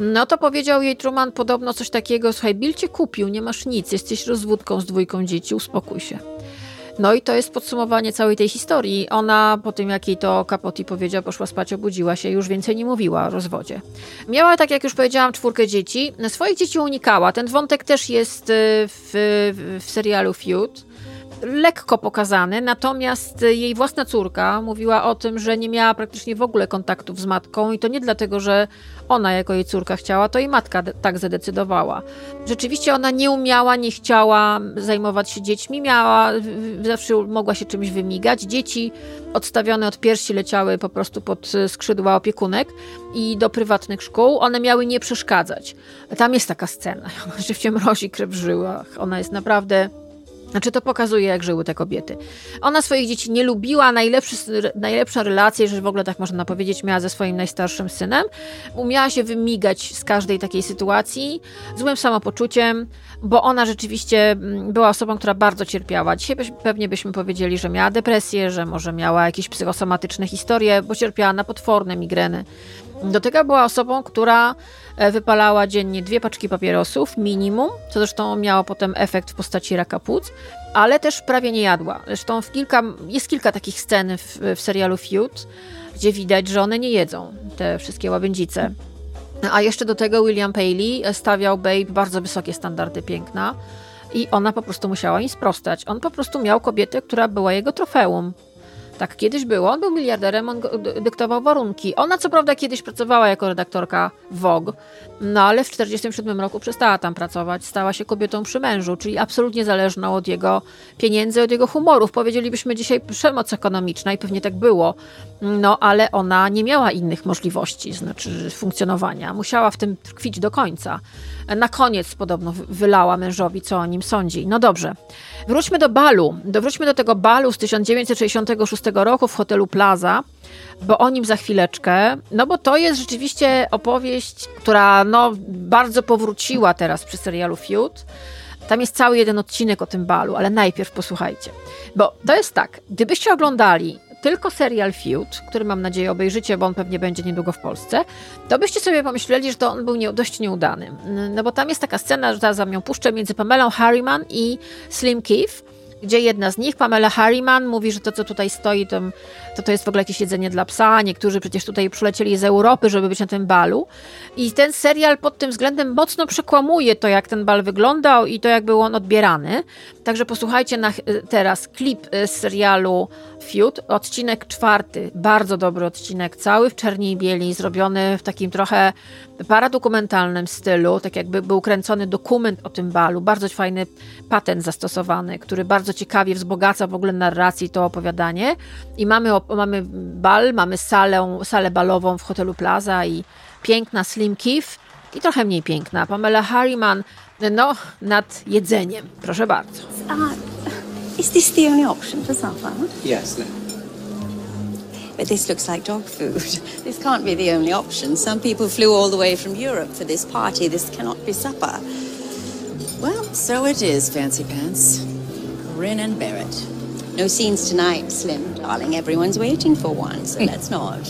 No to powiedział jej Truman podobno coś takiego, słuchaj, Bill cię kupił, nie masz nic, jesteś rozwódką z dwójką dzieci, uspokój się. No i to jest podsumowanie całej tej historii. Ona po tym, jak jej to Capote powiedział, poszła spać, obudziła się już więcej nie mówiła o rozwodzie. Miała, tak jak już powiedziałam, czwórkę dzieci. Swoich dzieci unikała. Ten wątek też jest y, w, w serialu Feud lekko pokazany, natomiast jej własna córka mówiła o tym, że nie miała praktycznie w ogóle kontaktów z matką i to nie dlatego, że ona jako jej córka chciała, to i matka tak zadecydowała. Rzeczywiście ona nie umiała, nie chciała zajmować się dziećmi, miała, zawsze mogła się czymś wymigać. Dzieci odstawione od piersi leciały po prostu pod skrzydła opiekunek i do prywatnych szkół. One miały nie przeszkadzać. Tam jest taka scena, ona rzeczywiście mrozi krew w żyłach. Ona jest naprawdę znaczy to pokazuje, jak żyły te kobiety. Ona swoich dzieci nie lubiła, najlepszy, najlepsza relacja, że w ogóle tak można powiedzieć, miała ze swoim najstarszym synem. Umiała się wymigać z każdej takiej sytuacji, złym samopoczuciem, bo ona rzeczywiście mm, była osobą, która bardzo cierpiała. Dzisiaj pewnie byśmy powiedzieli, że miała depresję, że może miała jakieś psychosomatyczne historie, bo cierpiała na potworne migreny. Do tego była osobą, która wypalała dziennie dwie paczki papierosów minimum, co zresztą miało potem efekt w postaci raka płuc, ale też prawie nie jadła. Zresztą w kilka, jest kilka takich scen w, w serialu Feud, gdzie widać, że one nie jedzą, te wszystkie łabędzice. A jeszcze do tego William Paley stawiał Babe bardzo wysokie standardy piękna i ona po prostu musiała im sprostać. On po prostu miał kobietę, która była jego trofeum. Tak kiedyś było. On był miliarderem, on dyktował warunki. Ona co prawda kiedyś pracowała jako redaktorka Vogue, no ale w 1947 roku przestała tam pracować. Stała się kobietą przy mężu, czyli absolutnie zależną od jego pieniędzy, od jego humorów. Powiedzielibyśmy dzisiaj przemoc ekonomiczna i pewnie tak było. No ale ona nie miała innych możliwości, znaczy funkcjonowania. Musiała w tym tkwić do końca. Na koniec podobno wylała mężowi, co o nim sądzi. No dobrze. Wróćmy do balu. Wróćmy do tego balu z 1966 roku w hotelu Plaza, bo o nim za chwileczkę. No bo to jest rzeczywiście opowieść, która no, bardzo powróciła teraz przy serialu Feud. Tam jest cały jeden odcinek o tym balu, ale najpierw posłuchajcie. Bo to jest tak, gdybyście oglądali tylko serial Feud, który mam nadzieję obejrzycie, bo on pewnie będzie niedługo w Polsce, to byście sobie pomyśleli, że to on był nie, dość nieudany. No bo tam jest taka scena, że zaraz wam ją puszczę, między Pamelą Harriman i Slim Keith, gdzie jedna z nich, Pamela Harriman, mówi, że to, co tutaj stoi, to, to, to jest w ogóle jakieś jedzenie dla psa. Niektórzy przecież tutaj przylecieli z Europy, żeby być na tym balu. I ten serial pod tym względem mocno przekłamuje to, jak ten bal wyglądał i to, jak był on odbierany. Także posłuchajcie na, teraz klip z serialu Feud, odcinek czwarty, bardzo dobry odcinek, cały w czerni i bieli, zrobiony w takim trochę paradokumentalnym stylu, tak jakby był kręcony dokument o tym balu, bardzo fajny patent zastosowany, który bardzo ciekawie wzbogaca w ogóle narracji to opowiadanie. I mamy, mamy bal, mamy salę, salę balową w hotelu Plaza i piękna Slim Keith i trochę mniej piękna. Pamela Harriman, no, nad jedzeniem. Proszę bardzo. Is this the only option for supper? Yes. No. But this looks like dog food. This can't be the only option. Some people flew all the way from Europe for this party. This cannot be supper. Well, so it is, Fancy Pants. Grin and bear it. No scenes tonight, Slim, darling. Everyone's waiting for one, so let's not.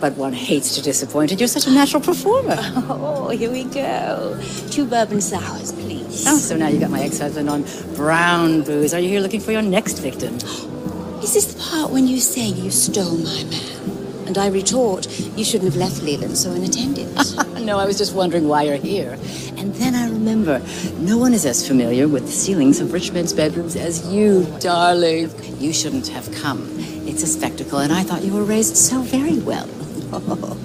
but one hates to disappoint, and you're such a natural performer. Oh, here we go. Two bourbon sours, please. Oh, so now you've got my ex-husband on brown booze. Are you here looking for your next victim? Is this the part when you say you stole my man? And I retort, you shouldn't have left Leland so unattended. no, I was just wondering why you're here. And then I remember, no one is as familiar with the ceilings of rich men's bedrooms as you, darling. You shouldn't have come. It's a spectacle, and I thought you were raised so very well.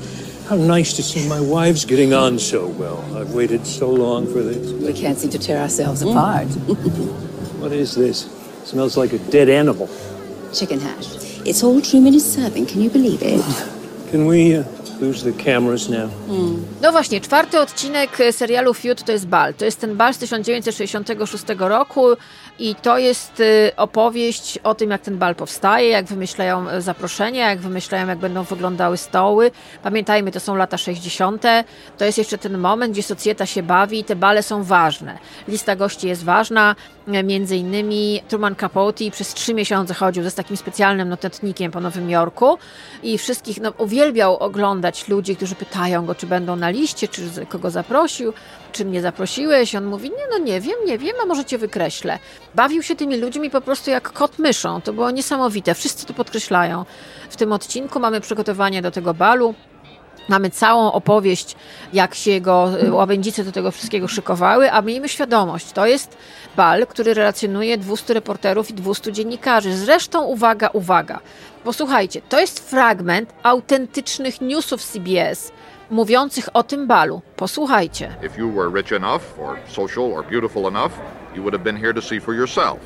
How nice to see my wives getting on so well. I've waited so long for this. We can't seem to tear ourselves apart. What is this? smells like a dead animal. Chicken hash. It's all Truman is serving. Can you believe it? Can we uh, lose the cameras now? No właśnie, czwarty odcinek serialu Feud to jest bal. To jest ten bal z 1966 roku i to jest y, opowieść o tym, jak ten bal powstaje, jak wymyślają y, zaproszenia, jak wymyślają, jak będą wyglądały stoły. Pamiętajmy, to są lata 60. To jest jeszcze ten moment, gdzie socjeta się bawi i te bale są ważne. Lista gości jest ważna, między innymi Truman Capote przez trzy miesiące chodził z takim specjalnym notatnikiem po Nowym Jorku i wszystkich no, uwielbiał oglądać ludzi, którzy pytają go, czy będą na liście, czy kogo zaprosił, czy mnie zaprosiłeś. On mówi, nie no nie wiem, nie wiem, a może cię wykreślę. Bawił się tymi ludźmi po prostu jak kot myszą. To było niesamowite. Wszyscy to podkreślają. W tym odcinku mamy przygotowanie do tego balu. Mamy całą opowieść, jak się jego y, łabędzice do tego wszystkiego szykowały, a miejmy świadomość, to jest bal, który relacjonuje 200 reporterów i 200 dziennikarzy. Zresztą, uwaga, uwaga, posłuchajcie, to jest fragment autentycznych newsów CBS mówiących o tym balu. Posłuchajcie. If you were rich enough, or social, or beautiful enough, you would have been here to see for yourself.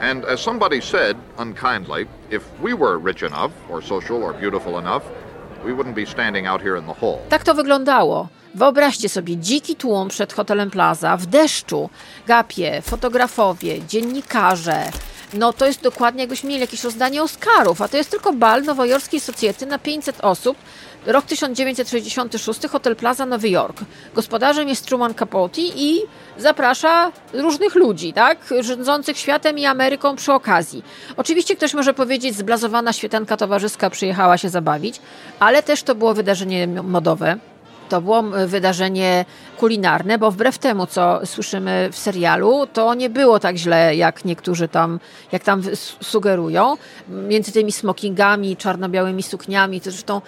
And as somebody said unkindly, if we were rich enough, or social, or beautiful enough, Tak to wyglądało. Wyobraźcie sobie dziki tłum przed hotelem Plaza w deszczu, gapie, fotografowie, dziennikarze. No to jest dokładnie jakbyśmy mieli jakieś rozdanie Oscarów, a to jest tylko bal nowojorskiej socjety na 500 osób. Rok 1966, Hotel Plaza, Nowy Jork. Gospodarzem jest Truman Capote i zaprasza różnych ludzi, tak? Rządzących światem i Ameryką przy okazji. Oczywiście ktoś może powiedzieć, zblazowana świetanka towarzyska przyjechała się zabawić, ale też to było wydarzenie modowe. To było wydarzenie kulinarne, bo wbrew temu, co słyszymy w serialu, to nie było tak źle, jak niektórzy tam, jak tam sugerują. Między tymi smokingami, czarno-białymi sukniami, to zresztą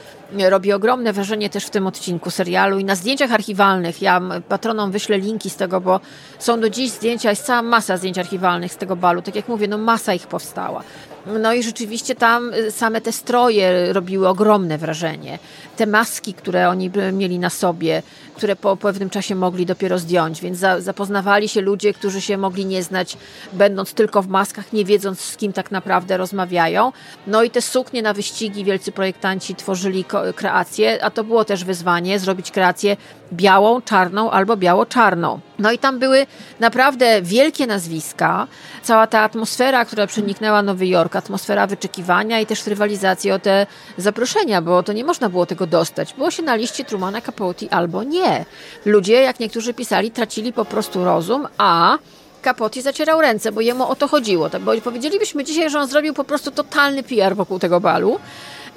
robi ogromne wrażenie też w tym odcinku serialu i na zdjęciach archiwalnych. Ja patronom wyślę linki z tego, bo są do dziś zdjęcia, jest cała masa zdjęć archiwalnych z tego balu. Tak jak mówię, no masa ich powstała. No i rzeczywiście tam y, same te stroje robiły ogromne wrażenie. Te maski, które oni mieli na sobie, które po pewnym czasie mogli dopiero zdjąć, więc za, zapoznawali się ludzie, którzy się mogli nie znać, będąc tylko w maskach, nie wiedząc z kim tak naprawdę rozmawiają. No i te suknie na wyścigi wielcy projektanci tworzyli kreacje, a to było też wyzwanie, zrobić kreację białą, czarną albo biało-czarną. No i tam były naprawdę wielkie nazwiska, cała ta atmosfera, która przeniknęła Nowy Jork, atmosfera wyczekiwania i też rywalizacji o te zaproszenia, bo to nie można było tego dostać. Było się na liście Trumana Capote albo nie. Ludzie, jak niektórzy pisali, tracili po prostu rozum, a Capote zacierał ręce, bo jemu o to chodziło. Tak, bo powiedzielibyśmy dzisiaj, że on zrobił po prostu totalny PR wokół tego balu.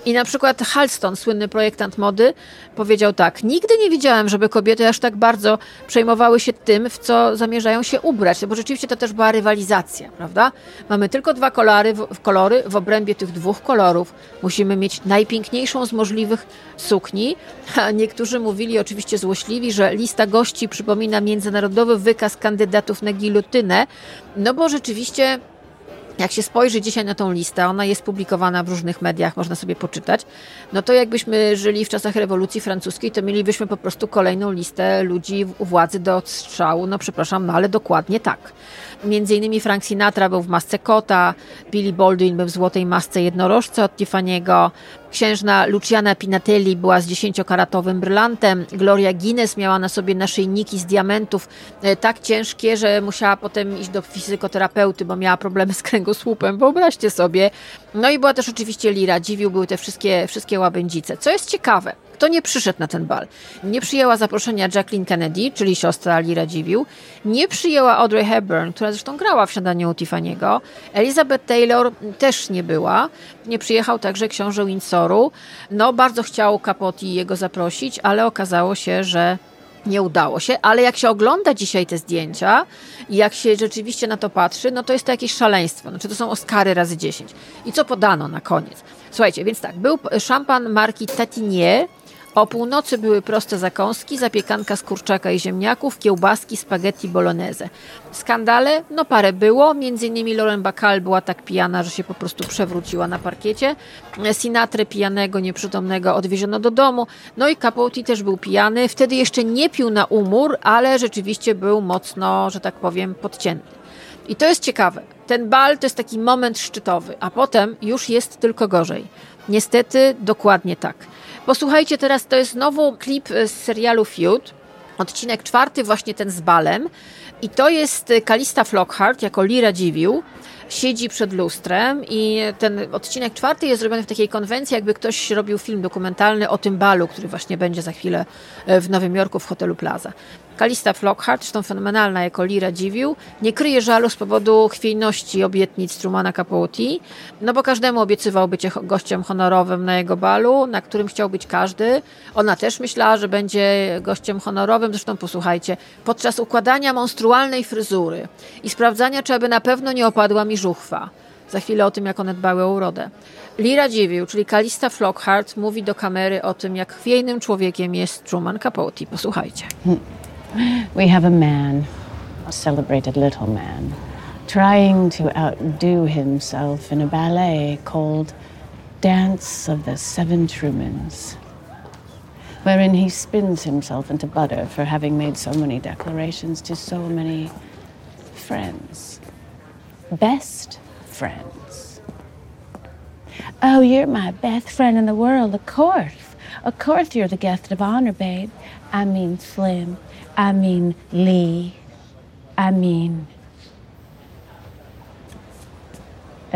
I na przykład Halston, słynny projektant mody, powiedział tak: Nigdy nie widziałem, żeby kobiety aż tak bardzo przejmowały się tym, w co zamierzają się ubrać, bo rzeczywiście to też była rywalizacja, prawda? Mamy tylko dwa kolory w, kolory, w obrębie tych dwóch kolorów musimy mieć najpiękniejszą z możliwych sukni. A niektórzy mówili, oczywiście złośliwi, że lista gości przypomina międzynarodowy wykaz kandydatów na gilotynę, no bo rzeczywiście jak się spojrzy dzisiaj na tą listę, ona jest publikowana w różnych mediach, można sobie poczytać, no to jakbyśmy żyli w czasach rewolucji francuskiej, to mielibyśmy po prostu kolejną listę ludzi u władzy do odstrzału. No przepraszam, no ale dokładnie tak. Między innymi Frank Sinatra był w masce kota, Billy Baldwin był w złotej masce jednorożca od Tiffany'ego, księżna Luciana Pinatelli była z dziesięciokaratowym brylantem, Gloria Guinness miała na sobie naszyjniki z diamentów e, tak ciężkie, że musiała potem iść do fizykoterapeuty, bo miała problemy z kręgosłupem, wyobraźcie sobie. No i była też oczywiście Lira, dziwił były te wszystkie, wszystkie łabędzice. Co jest ciekawe, kto nie przyszedł na ten bal? Nie przyjęła zaproszenia Jacqueline Kennedy, czyli siostra Lira Dziwił. Nie przyjęła Audrey Hepburn, która zresztą grała w śniadaniu Tiffany'ego. Elizabeth Taylor też nie była. Nie przyjechał także książę Windsoru. No, bardzo chciał Capote jego zaprosić, ale okazało się, że nie udało się, ale jak się ogląda dzisiaj te zdjęcia i jak się rzeczywiście na to patrzy, no to jest to jakieś szaleństwo. Znaczy to są Oscary razy 10. I co podano na koniec? Słuchajcie, więc tak, był szampan marki Tatinier, O północy były proste zakąski, zapiekanka z kurczaka i ziemniaków, kiełbaski, spaghetti bolognese. Skandale? No parę było, między innymi Lauren Bacall była tak pijana, że się po prostu przewróciła na parkiecie. Sinatrę pijanego, nieprzytomnego odwieziono do domu. No i Capote też był pijany. Wtedy jeszcze nie pił na umór, ale rzeczywiście był mocno, że tak powiem, podcięty. I to jest ciekawe. Ten bal to jest taki moment szczytowy, a potem już jest tylko gorzej. Niestety dokładnie tak. Posłuchajcie teraz, to jest znowu klip z serialu Feud, odcinek czwarty, właśnie ten z balem. I to jest Kalista Flockhart jako Lira Dziwił. Siedzi przed lustrem i ten odcinek czwarty jest zrobiony w takiej konwencji, jakby ktoś robił film dokumentalny o tym balu, który właśnie będzie za chwilę w Nowym Jorku w hotelu Plaza. Kalista Flockhart, zresztą fenomenalna jako Lira Dziwił, nie kryje żalu z powodu chwiejności obietnic Trumana Capote, no bo każdemu obiecywał bycie gościem honorowym na jego balu, na którym chciał być każdy. Ona też myślała, że będzie gościem honorowym, zresztą posłuchajcie, podczas układania monstrualnej fryzury i sprawdzania, czy aby na pewno nie opadła mi żuchwa. Za chwilę o tym, jak one dbały o urodę. Lira Dziwił, czyli Kalista Flockhart, mówi do kamery o tym, jak chwiejnym człowiekiem jest Truman Capote. Posłuchajcie. We have a man, a celebrated little man, trying to outdo himself in a ballet called Dance of the Seven Trumans, wherein he spins himself into butter for having made so many declarations to so many friends. Best friends. Oh, you're my best friend in the world, of course. Of course you're the guest of honor, babe. I mean Slim. I mean Lee. I mean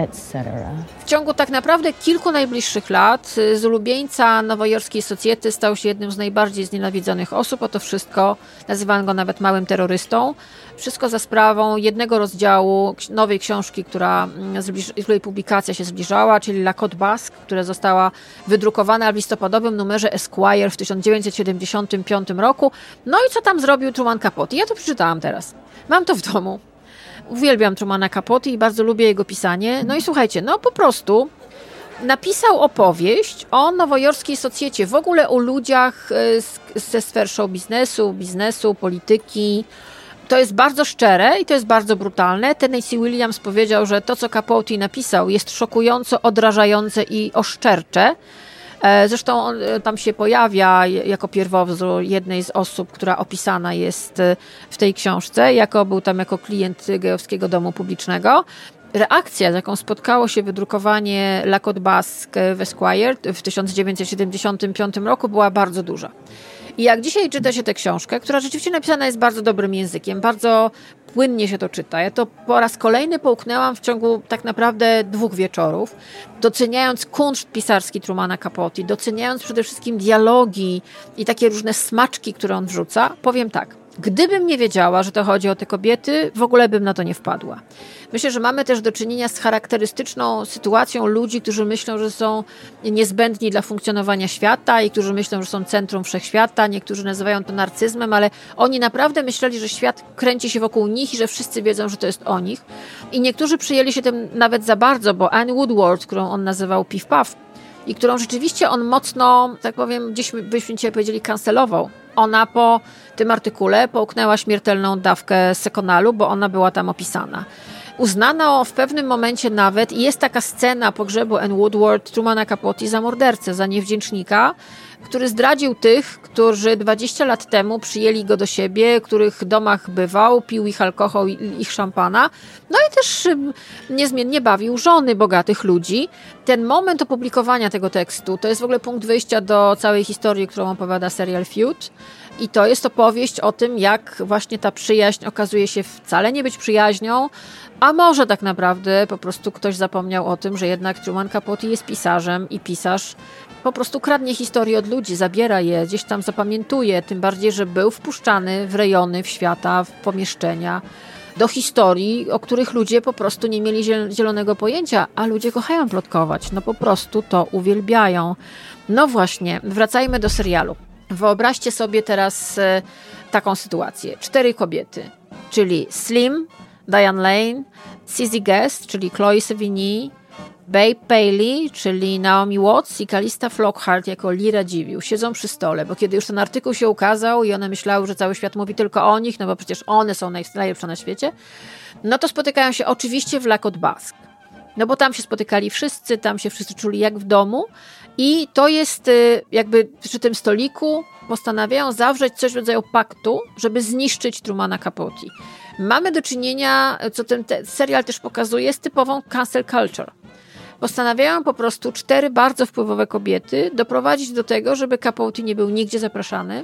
etc. W ciągu tak naprawdę kilku najbliższych lat z ulubieńca nowojorskiej socjety stał się jednym z najbardziej znienawidzonych osób, a to wszystko, nazywano go nawet małym terrorystą. Wszystko za sprawą jednego rozdziału nowej książki, która, której publikacja się zbliżała, czyli La Côte Basque, która została wydrukowana w listopadowym numerze Esquire w 1975 roku. No i co tam zrobił Truman Capote? Ja to przeczytałam teraz. Mam to w domu. Uwielbiam Trumana Capote i bardzo lubię jego pisanie. No i słuchajcie, no po prostu napisał opowieść o nowojorskiej socjecie, w ogóle o ludziach ze sfer show biznesu, biznesu, polityki. To jest bardzo szczere i to jest bardzo brutalne. Tennessee Williams powiedział, że to, co Capote napisał, jest szokująco odrażające i oszczercze. Zresztą on tam się pojawia jako pierwowzór jednej z osób, która opisana jest w tej książce, jako był tam jako klient Gejowskiego Domu Publicznego. Reakcja, z jaką spotkało się wydrukowanie La Côte Basque w Esquire w 1975 roku była bardzo duża. I jak dzisiaj czyta się tę książkę, która rzeczywiście napisana jest bardzo dobrym językiem, bardzo płynnie się to czyta. Ja to po raz kolejny połknęłam w ciągu tak naprawdę dwóch wieczorów, doceniając kunszt pisarski Trumana Capote, doceniając przede wszystkim dialogi i takie różne smaczki, które on wrzuca. Powiem tak, gdybym nie wiedziała, że to chodzi o te kobiety, w ogóle bym na to nie wpadła. Myślę, że mamy też do czynienia z charakterystyczną sytuacją ludzi, którzy myślą, że są niezbędni dla funkcjonowania świata i którzy myślą, że są centrum wszechświata. Niektórzy nazywają to narcyzmem, ale oni naprawdę myśleli, że świat kręci się wokół nich i że wszyscy wiedzą, że to jest o nich. I niektórzy przyjęli się tym nawet za bardzo, bo Anne Woodward, którą on nazywał Piff Puff, i którą rzeczywiście on mocno, tak powiem, gdzieś byśmy dzisiaj powiedzieli, kancelował. Ona po tym artykule połknęła śmiertelną dawkę sekonalu, bo ona była tam opisana. Uznano w pewnym momencie nawet, i jest taka scena pogrzebu Anne Woodward, Trumana Capote za mordercę, za niewdzięcznika, który zdradził tych, którzy 20 lat temu przyjęli go do siebie, których domach bywał, pił ich alkohol, ich szampana, no i też niezmiennie bawił żony bogatych ludzi. Ten moment opublikowania tego tekstu to jest w ogóle punkt wyjścia do całej historii, którą opowiada serial Feud. I to jest opowieść o tym, jak właśnie ta przyjaźń okazuje się wcale nie być przyjaźnią, a może tak naprawdę po prostu ktoś zapomniał o tym, że jednak Truman Capote jest pisarzem i pisarz po prostu kradnie historię od ludzi, zabiera je, gdzieś tam zapamiętuje, tym bardziej, że był wpuszczany w rejony, w świata, w pomieszczenia, do historii, o których ludzie po prostu nie mieli zielonego pojęcia, a ludzie kochają plotkować, no po prostu to uwielbiają. No właśnie, wracajmy do serialu. Wyobraźcie sobie teraz taką sytuację. Cztery kobiety, czyli Slim, Diane Lane, Cizzy Guest, czyli Chloe Sevigny, Babe Paley, czyli Naomi Watts i Kalista Flockhart jako Lira Dziwił siedzą przy stole, bo kiedy już ten artykuł się ukazał i one myślały, że cały świat mówi tylko o nich, no bo przecież one są najlepsze na świecie, no to spotykają się oczywiście w Lakot Bask. No bo tam się spotykali wszyscy, tam się wszyscy czuli jak w domu i to jest y, jakby przy tym stoliku postanawiają zawrzeć coś w rodzaju paktu, żeby zniszczyć Trumana Capote. Mamy do czynienia, co ten serial też pokazuje, z typową cancel culture. Postanawiają po prostu cztery bardzo wpływowe kobiety doprowadzić do tego, żeby Capote nie był nigdzie zapraszany,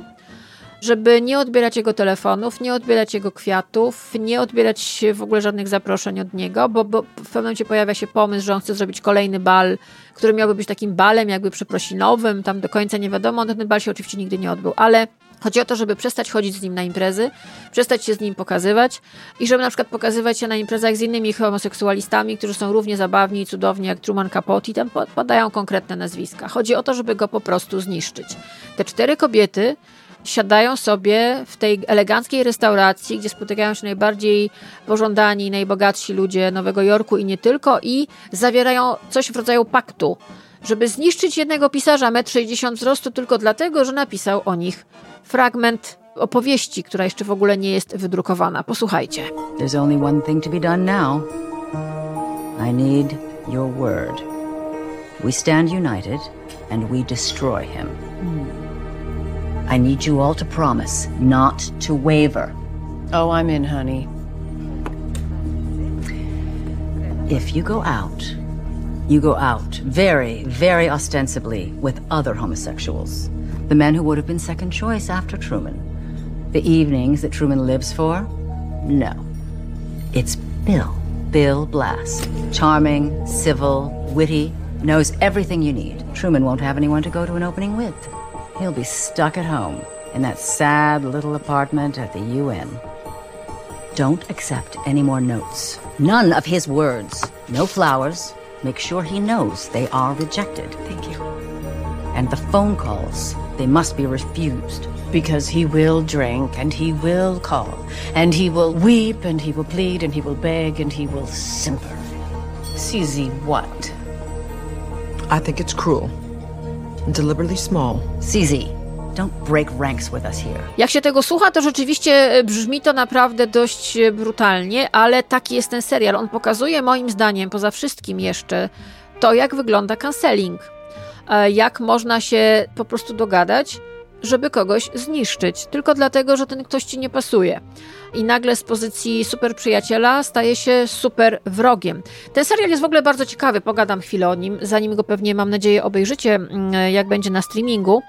żeby nie odbierać jego telefonów, nie odbierać jego kwiatów, nie odbierać w ogóle żadnych zaproszeń od niego, bo, bo w pewnym momencie pojawia się pomysł, że on chce zrobić kolejny bal, który miałby być takim balem jakby przeprosinowym, tam do końca nie wiadomo, ten bal się oczywiście nigdy nie odbył, ale Chodzi o to, żeby przestać chodzić z nim na imprezy, przestać się z nim pokazywać i żeby na przykład pokazywać się na imprezach z innymi homoseksualistami, którzy są równie zabawni i cudowni jak Truman Capote i tam podają konkretne nazwiska. Chodzi o to, żeby go po prostu zniszczyć. Te cztery kobiety siadają sobie w tej eleganckiej restauracji, gdzie spotykają się najbardziej pożądani, najbogatsi ludzie Nowego Jorku i nie tylko, i zawierają coś w rodzaju paktu, żeby zniszczyć jednego pisarza 1,60 m wzrostu tylko dlatego, że napisał o nich fragment opowieści, która jeszcze w ogóle nie jest wydrukowana. Posłuchajcie. There's only one thing to be done now. I need your word. We stand united and we destroy him. I need you all to promise not to waver. Oh, I'm in, honey. If you go out, you go out very, very ostensibly with other homosexuals. The men who would have been second choice after Truman. The evenings that Truman lives for? No. It's Bill. Bill Blast. Charming, civil, witty, knows everything you need. Truman won't have anyone to go to an opening with. He'll be stuck at home in that sad little apartment at the UN. Don't accept any more notes. None of his words. No flowers. Make sure he knows they are rejected. Thank you. And the phone calls, they must be refused. Because he will drink and he will call and he will weep and he will plead and he will beg and he will simper. CZ what? I think it's cruel. Deliberately small. CZ, don't break ranks with us here. Jak się tego słucha, to rzeczywiście brzmi to naprawdę dość brutalnie, ale taki jest ten serial. On pokazuje moim zdaniem, poza wszystkim jeszcze, to jak wygląda canceling. Jak można się po prostu dogadać, żeby kogoś zniszczyć, tylko dlatego, że ten ktoś ci nie pasuje. I nagle z pozycji super przyjaciela staje się super wrogiem. Ten serial jest w ogóle bardzo ciekawy, pogadam chwilę o nim, zanim go pewnie mam nadzieję obejrzycie, jak będzie na streamingu.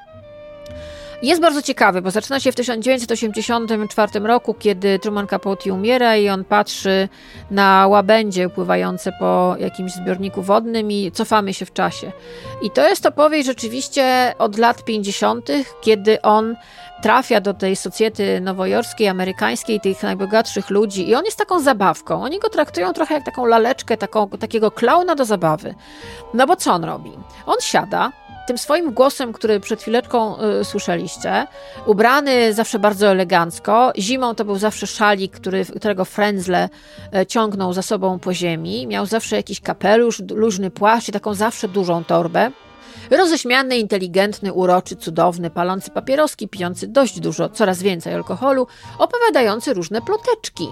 Jest bardzo ciekawy, bo zaczyna się w 1984 roku, kiedy Truman Capote umiera i on patrzy na łabędzie pływające po jakimś zbiorniku wodnym i cofamy się w czasie. I to jest opowieść rzeczywiście od lat 50., kiedy on trafia do tej socjety nowojorskiej, amerykańskiej, tych najbogatszych ludzi i on jest taką zabawką. Oni go traktują trochę jak taką laleczkę, taką, takiego klauna do zabawy. No bo co on robi? On siada, tym swoim głosem, który przed chwileczką y, słyszeliście, ubrany zawsze bardzo elegancko. Zimą to był zawsze szalik, który, którego frędzle y, ciągnął za sobą po ziemi. Miał zawsze jakiś kapelusz, luźny płaszcz i taką zawsze dużą torbę. Roześmiany, inteligentny, uroczy, cudowny, palący papieroski, pijący dość dużo, coraz więcej alkoholu, opowiadający różne ploteczki.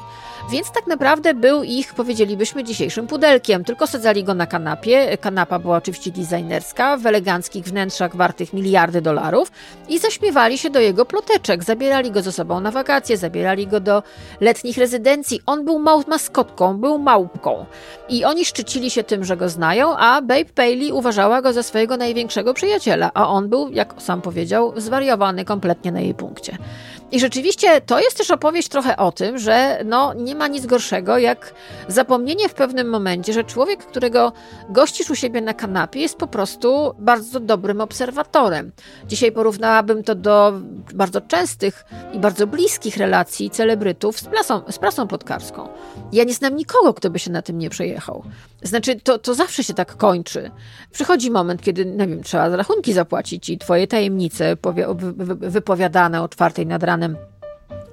Więc tak naprawdę był ich, powiedzielibyśmy, dzisiejszym pudelkiem. Tylko sadzali go na kanapie. Kanapa była oczywiście designerska, w eleganckich wnętrzach wartych miliardy dolarów i zaśmiewali się do jego ploteczek. Zabierali go ze sobą na wakacje, zabierali go do letnich rezydencji. On był mał maskotką, był małpką. I oni szczycili się tym, że go znają, a Babe Paley uważała go za swojego największego przyjaciela, a on był, jak sam powiedział, zwariowany kompletnie na jej punkcie. I rzeczywiście to jest też opowieść trochę o tym, że no, nie ma nic gorszego jak zapomnienie w pewnym momencie, że człowiek, którego gościsz u siebie na kanapie, jest po prostu bardzo dobrym obserwatorem. Dzisiaj porównałabym to do bardzo częstych i bardzo bliskich relacji celebrytów z prasą, z prasą podkarską. Ja nie znam nikogo, kto by się na tym nie przejechał. Znaczy, to, to zawsze się tak kończy. Przychodzi moment, kiedy, nie wiem, trzeba rachunki zapłacić i twoje tajemnice wypowiadane o czwartej nad ranem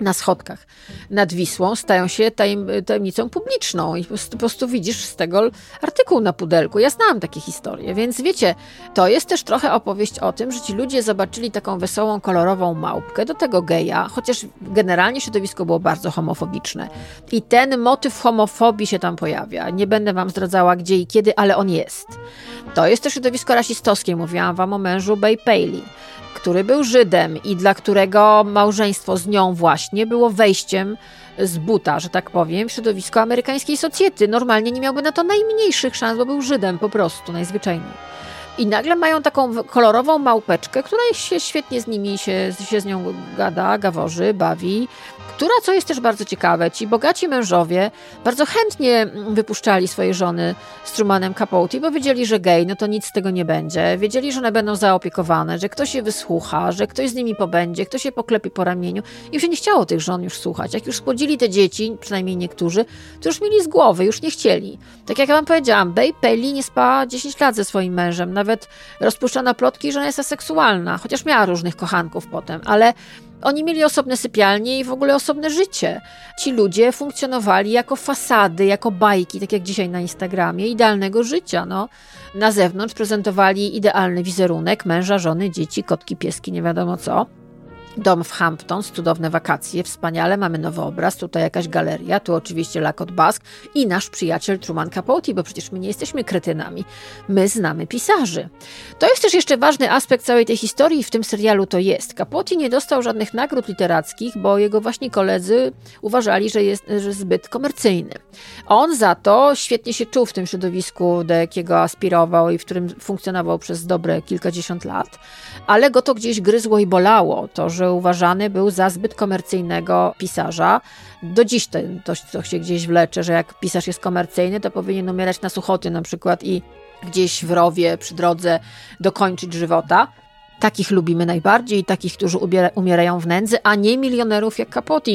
na schodkach nad Wisłą stają się tajem, tajemnicą publiczną i po prostu, po prostu widzisz z tego artykuł na pudelku. Ja znałam takie historie, więc wiecie, to jest też trochę opowieść o tym, że ci ludzie zobaczyli taką wesołą, kolorową małpkę, do tego geja, chociaż generalnie środowisko było bardzo homofobiczne. I ten motyw homofobii się tam pojawia. Nie będę wam zdradzała gdzie i kiedy, ale on jest. To jest też środowisko rasistowskie. Mówiłam wam o mężu Bay Paley który był Żydem i dla którego małżeństwo z nią właśnie było wejściem z buta, że tak powiem, w środowisko amerykańskiej socjety. Normalnie nie miałby na to najmniejszych szans, bo był Żydem po prostu, najzwyczajniej. I nagle mają taką kolorową małpeczkę, która się świetnie z nimi się, się z nią gada, gaworzy, bawi, która, co jest też bardzo ciekawe, ci bogaci mężowie bardzo chętnie wypuszczali swoje żony z Trumanem Capote, bo wiedzieli, że gej, no to nic z tego nie będzie. Wiedzieli, że one będą zaopiekowane, że ktoś je wysłucha, że ktoś z nimi pobędzie, ktoś je poklepie po ramieniu. I już się nie chciało tych żon już słuchać. Jak już spłodzili te dzieci, przynajmniej niektórzy, to już mieli z głowy, już nie chcieli. Tak jak ja wam powiedziałam, Bay Pelli nie spała 10 lat ze swoim mężem, nawet rozpuszczano plotki, że ona jest aseksualna, chociaż miała różnych kochanków potem, ale oni mieli osobne sypialnie i w ogóle osobne życie. Ci ludzie funkcjonowali jako fasady, jako bajki, tak jak dzisiaj na Instagramie, idealnego życia. No. Na zewnątrz prezentowali idealny wizerunek męża, żony, dzieci, kotki, pieski, nie wiadomo co. Dom w Hampton, cudowne wakacje, wspaniale, mamy nowy obraz, tutaj jakaś galeria, tu oczywiście Lakot Bask i nasz przyjaciel Truman Capote, bo przecież my nie jesteśmy kretynami, my znamy pisarzy. To jest też jeszcze ważny aspekt całej tej historii i w tym serialu to jest. Capote nie dostał żadnych nagród literackich, bo jego właśnie koledzy uważali, że jest że zbyt komercyjny. On za to świetnie się czuł w tym środowisku, do jakiego aspirował i w którym funkcjonował przez dobre kilkadziesiąt lat, ale go to gdzieś gryzło i bolało, to, że że uważany był za zbyt komercyjnego pisarza. Do dziś to, to, to się gdzieś wlecze, że jak pisarz jest komercyjny, to powinien umierać na suchoty na przykład i gdzieś w rowie przy drodze dokończyć żywota. Takich lubimy najbardziej, takich, którzy umierają w nędzy, a nie milionerów jak Capote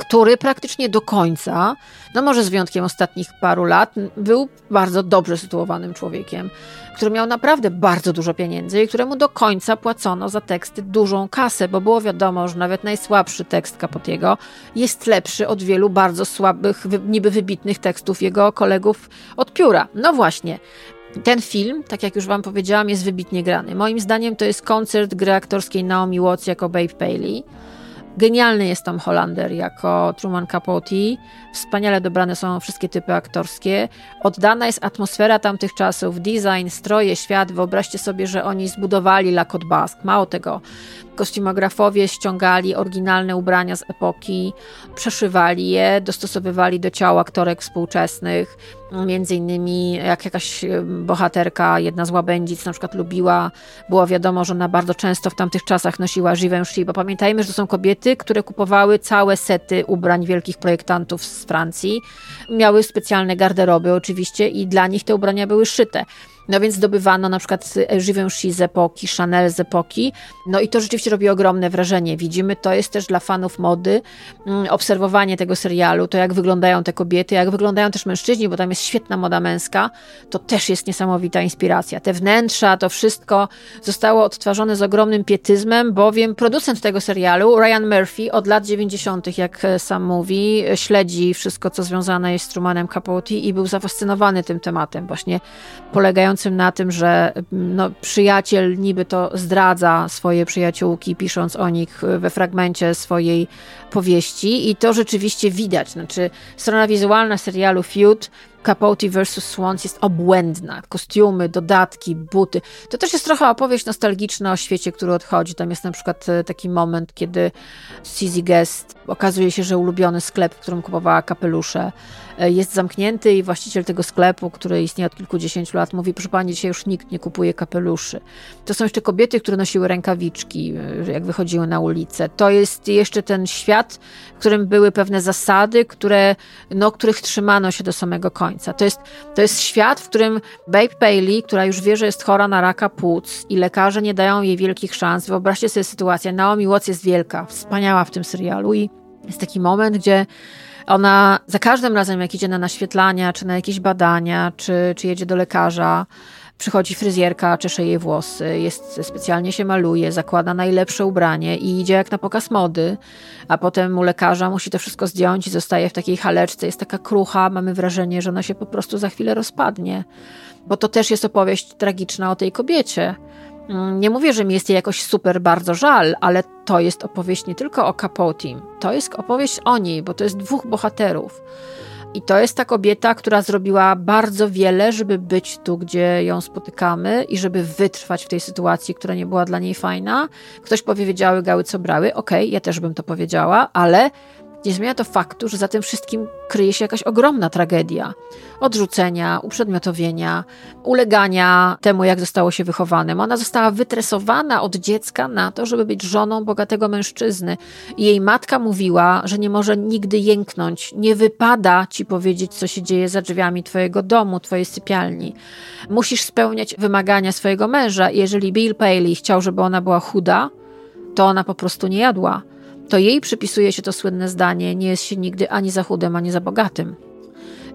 który praktycznie do końca, no może z wyjątkiem ostatnich paru lat, był bardzo dobrze sytuowanym człowiekiem, który miał naprawdę bardzo dużo pieniędzy i któremu do końca płacono za teksty dużą kasę, bo było wiadomo, że nawet najsłabszy tekst Capotiego jest lepszy od wielu bardzo słabych, niby wybitnych tekstów jego kolegów od pióra. No właśnie, ten film, tak jak już wam powiedziałam, jest wybitnie grany. Moim zdaniem to jest koncert gry aktorskiej Naomi Watts jako Babe Paley. Genialny jest Tom Hollander jako Truman Capote. Wspaniale dobrane są wszystkie typy aktorskie. Oddana jest atmosfera tamtych czasów, design, stroje, świat. Wyobraźcie sobie, że oni zbudowali La Côte Basque. Mało tego, kostiumografowie ściągali oryginalne ubrania z epoki, przeszywali je, dostosowywali do ciał aktorek współczesnych. Między innymi jak jakaś bohaterka, jedna z łabędzic na przykład lubiła, było wiadomo, że ona bardzo często w tamtych czasach nosiła Givenchy, bo pamiętajmy, że to są kobiety, które kupowały całe sety ubrań wielkich projektantów z Francji. Miały specjalne garderoby oczywiście i dla nich te ubrania były szyte. No więc zdobywano na przykład Givenchy z epoki, Chanel z epoki. No i to rzeczywiście robi ogromne wrażenie. Widzimy, to jest też dla fanów mody mm, obserwowanie tego serialu, to jak wyglądają te kobiety, jak wyglądają też mężczyźni, bo tam jest świetna moda męska. To też jest niesamowita inspiracja. Te wnętrza, to wszystko zostało odtwarzane z ogromnym pietyzmem, bowiem producent tego serialu, Ryan Murphy, od lat 90., jak sam mówi, śledzi wszystko, co związane jest z Trumanem Capote i był zafascynowany tym tematem, właśnie polegającym polegającym na tym, że no, przyjaciel niby to zdradza swoje przyjaciółki, pisząc o nich we fragmencie swojej powieści i to rzeczywiście widać. Znaczy, strona wizualna serialu Feud Capote vs. Swans jest obłędna. Kostiumy, dodatki, buty. To też jest trochę opowieść nostalgiczna o świecie, który odchodzi. Tam jest na przykład e, taki moment, kiedy Cizzy Guest okazuje się, że ulubiony sklep, w którym kupowała kapelusze, e, jest zamknięty i właściciel tego sklepu, który istnieje od kilkudziesięciu lat, mówi, proszę pani, dzisiaj już nikt nie kupuje kapeluszy. To są jeszcze kobiety, które nosiły rękawiczki, e, jak wychodziły na ulicę. To jest jeszcze ten świat, w którym były pewne zasady, które, no, których trzymano się do samego końca końca. To jest, to jest świat, w którym Babe Paley, która już wie, że jest chora na raka płuc i lekarze nie dają jej wielkich szans. Wyobraźcie sobie sytuację. Naomi Watts jest wielka, wspaniała w tym serialu i jest taki moment, gdzie ona za każdym razem, jak idzie na naświetlania, czy na jakieś badania, czy, czy jedzie do lekarza, Przychodzi fryzjerka, czesze jej włosy, jest, specjalnie się maluje, zakłada najlepsze ubranie i idzie jak na pokaz mody, a potem u lekarza musi to wszystko zdjąć i zostaje w takiej haleczce, jest taka krucha, mamy wrażenie, że ona się po prostu za chwilę rozpadnie. Bo to też jest opowieść tragiczna o tej kobiecie. Mm, nie mówię, że mi jest jej jakoś super bardzo żal, ale to jest opowieść nie tylko o Capotim, to jest opowieść o niej, bo to jest dwóch bohaterów. I to jest ta kobieta, która zrobiła bardzo wiele, żeby być tu, gdzie ją spotykamy i żeby wytrwać w tej sytuacji, która nie była dla niej fajna. Ktoś powie, wiedziały gały, co brały. Okej, okay, ja też bym to powiedziała, ale nie zmienia to faktu, że za tym wszystkim kryje się jakaś ogromna tragedia odrzucenia, uprzedmiotowienia, ulegania temu, jak zostało się wychowanym. Ona została wytresowana od dziecka na to, żeby być żoną bogatego mężczyzny. I jej matka mówiła, że nie może nigdy jęknąć, nie wypada ci powiedzieć, co się dzieje za drzwiami twojego domu, twojej sypialni. Musisz spełniać wymagania swojego męża. Jeżeli Bill Paley chciał, żeby ona była chuda, to ona po prostu nie jadła to jej przypisuje się to słynne zdanie: nie jest się nigdy ani za chudym, ani za bogatym.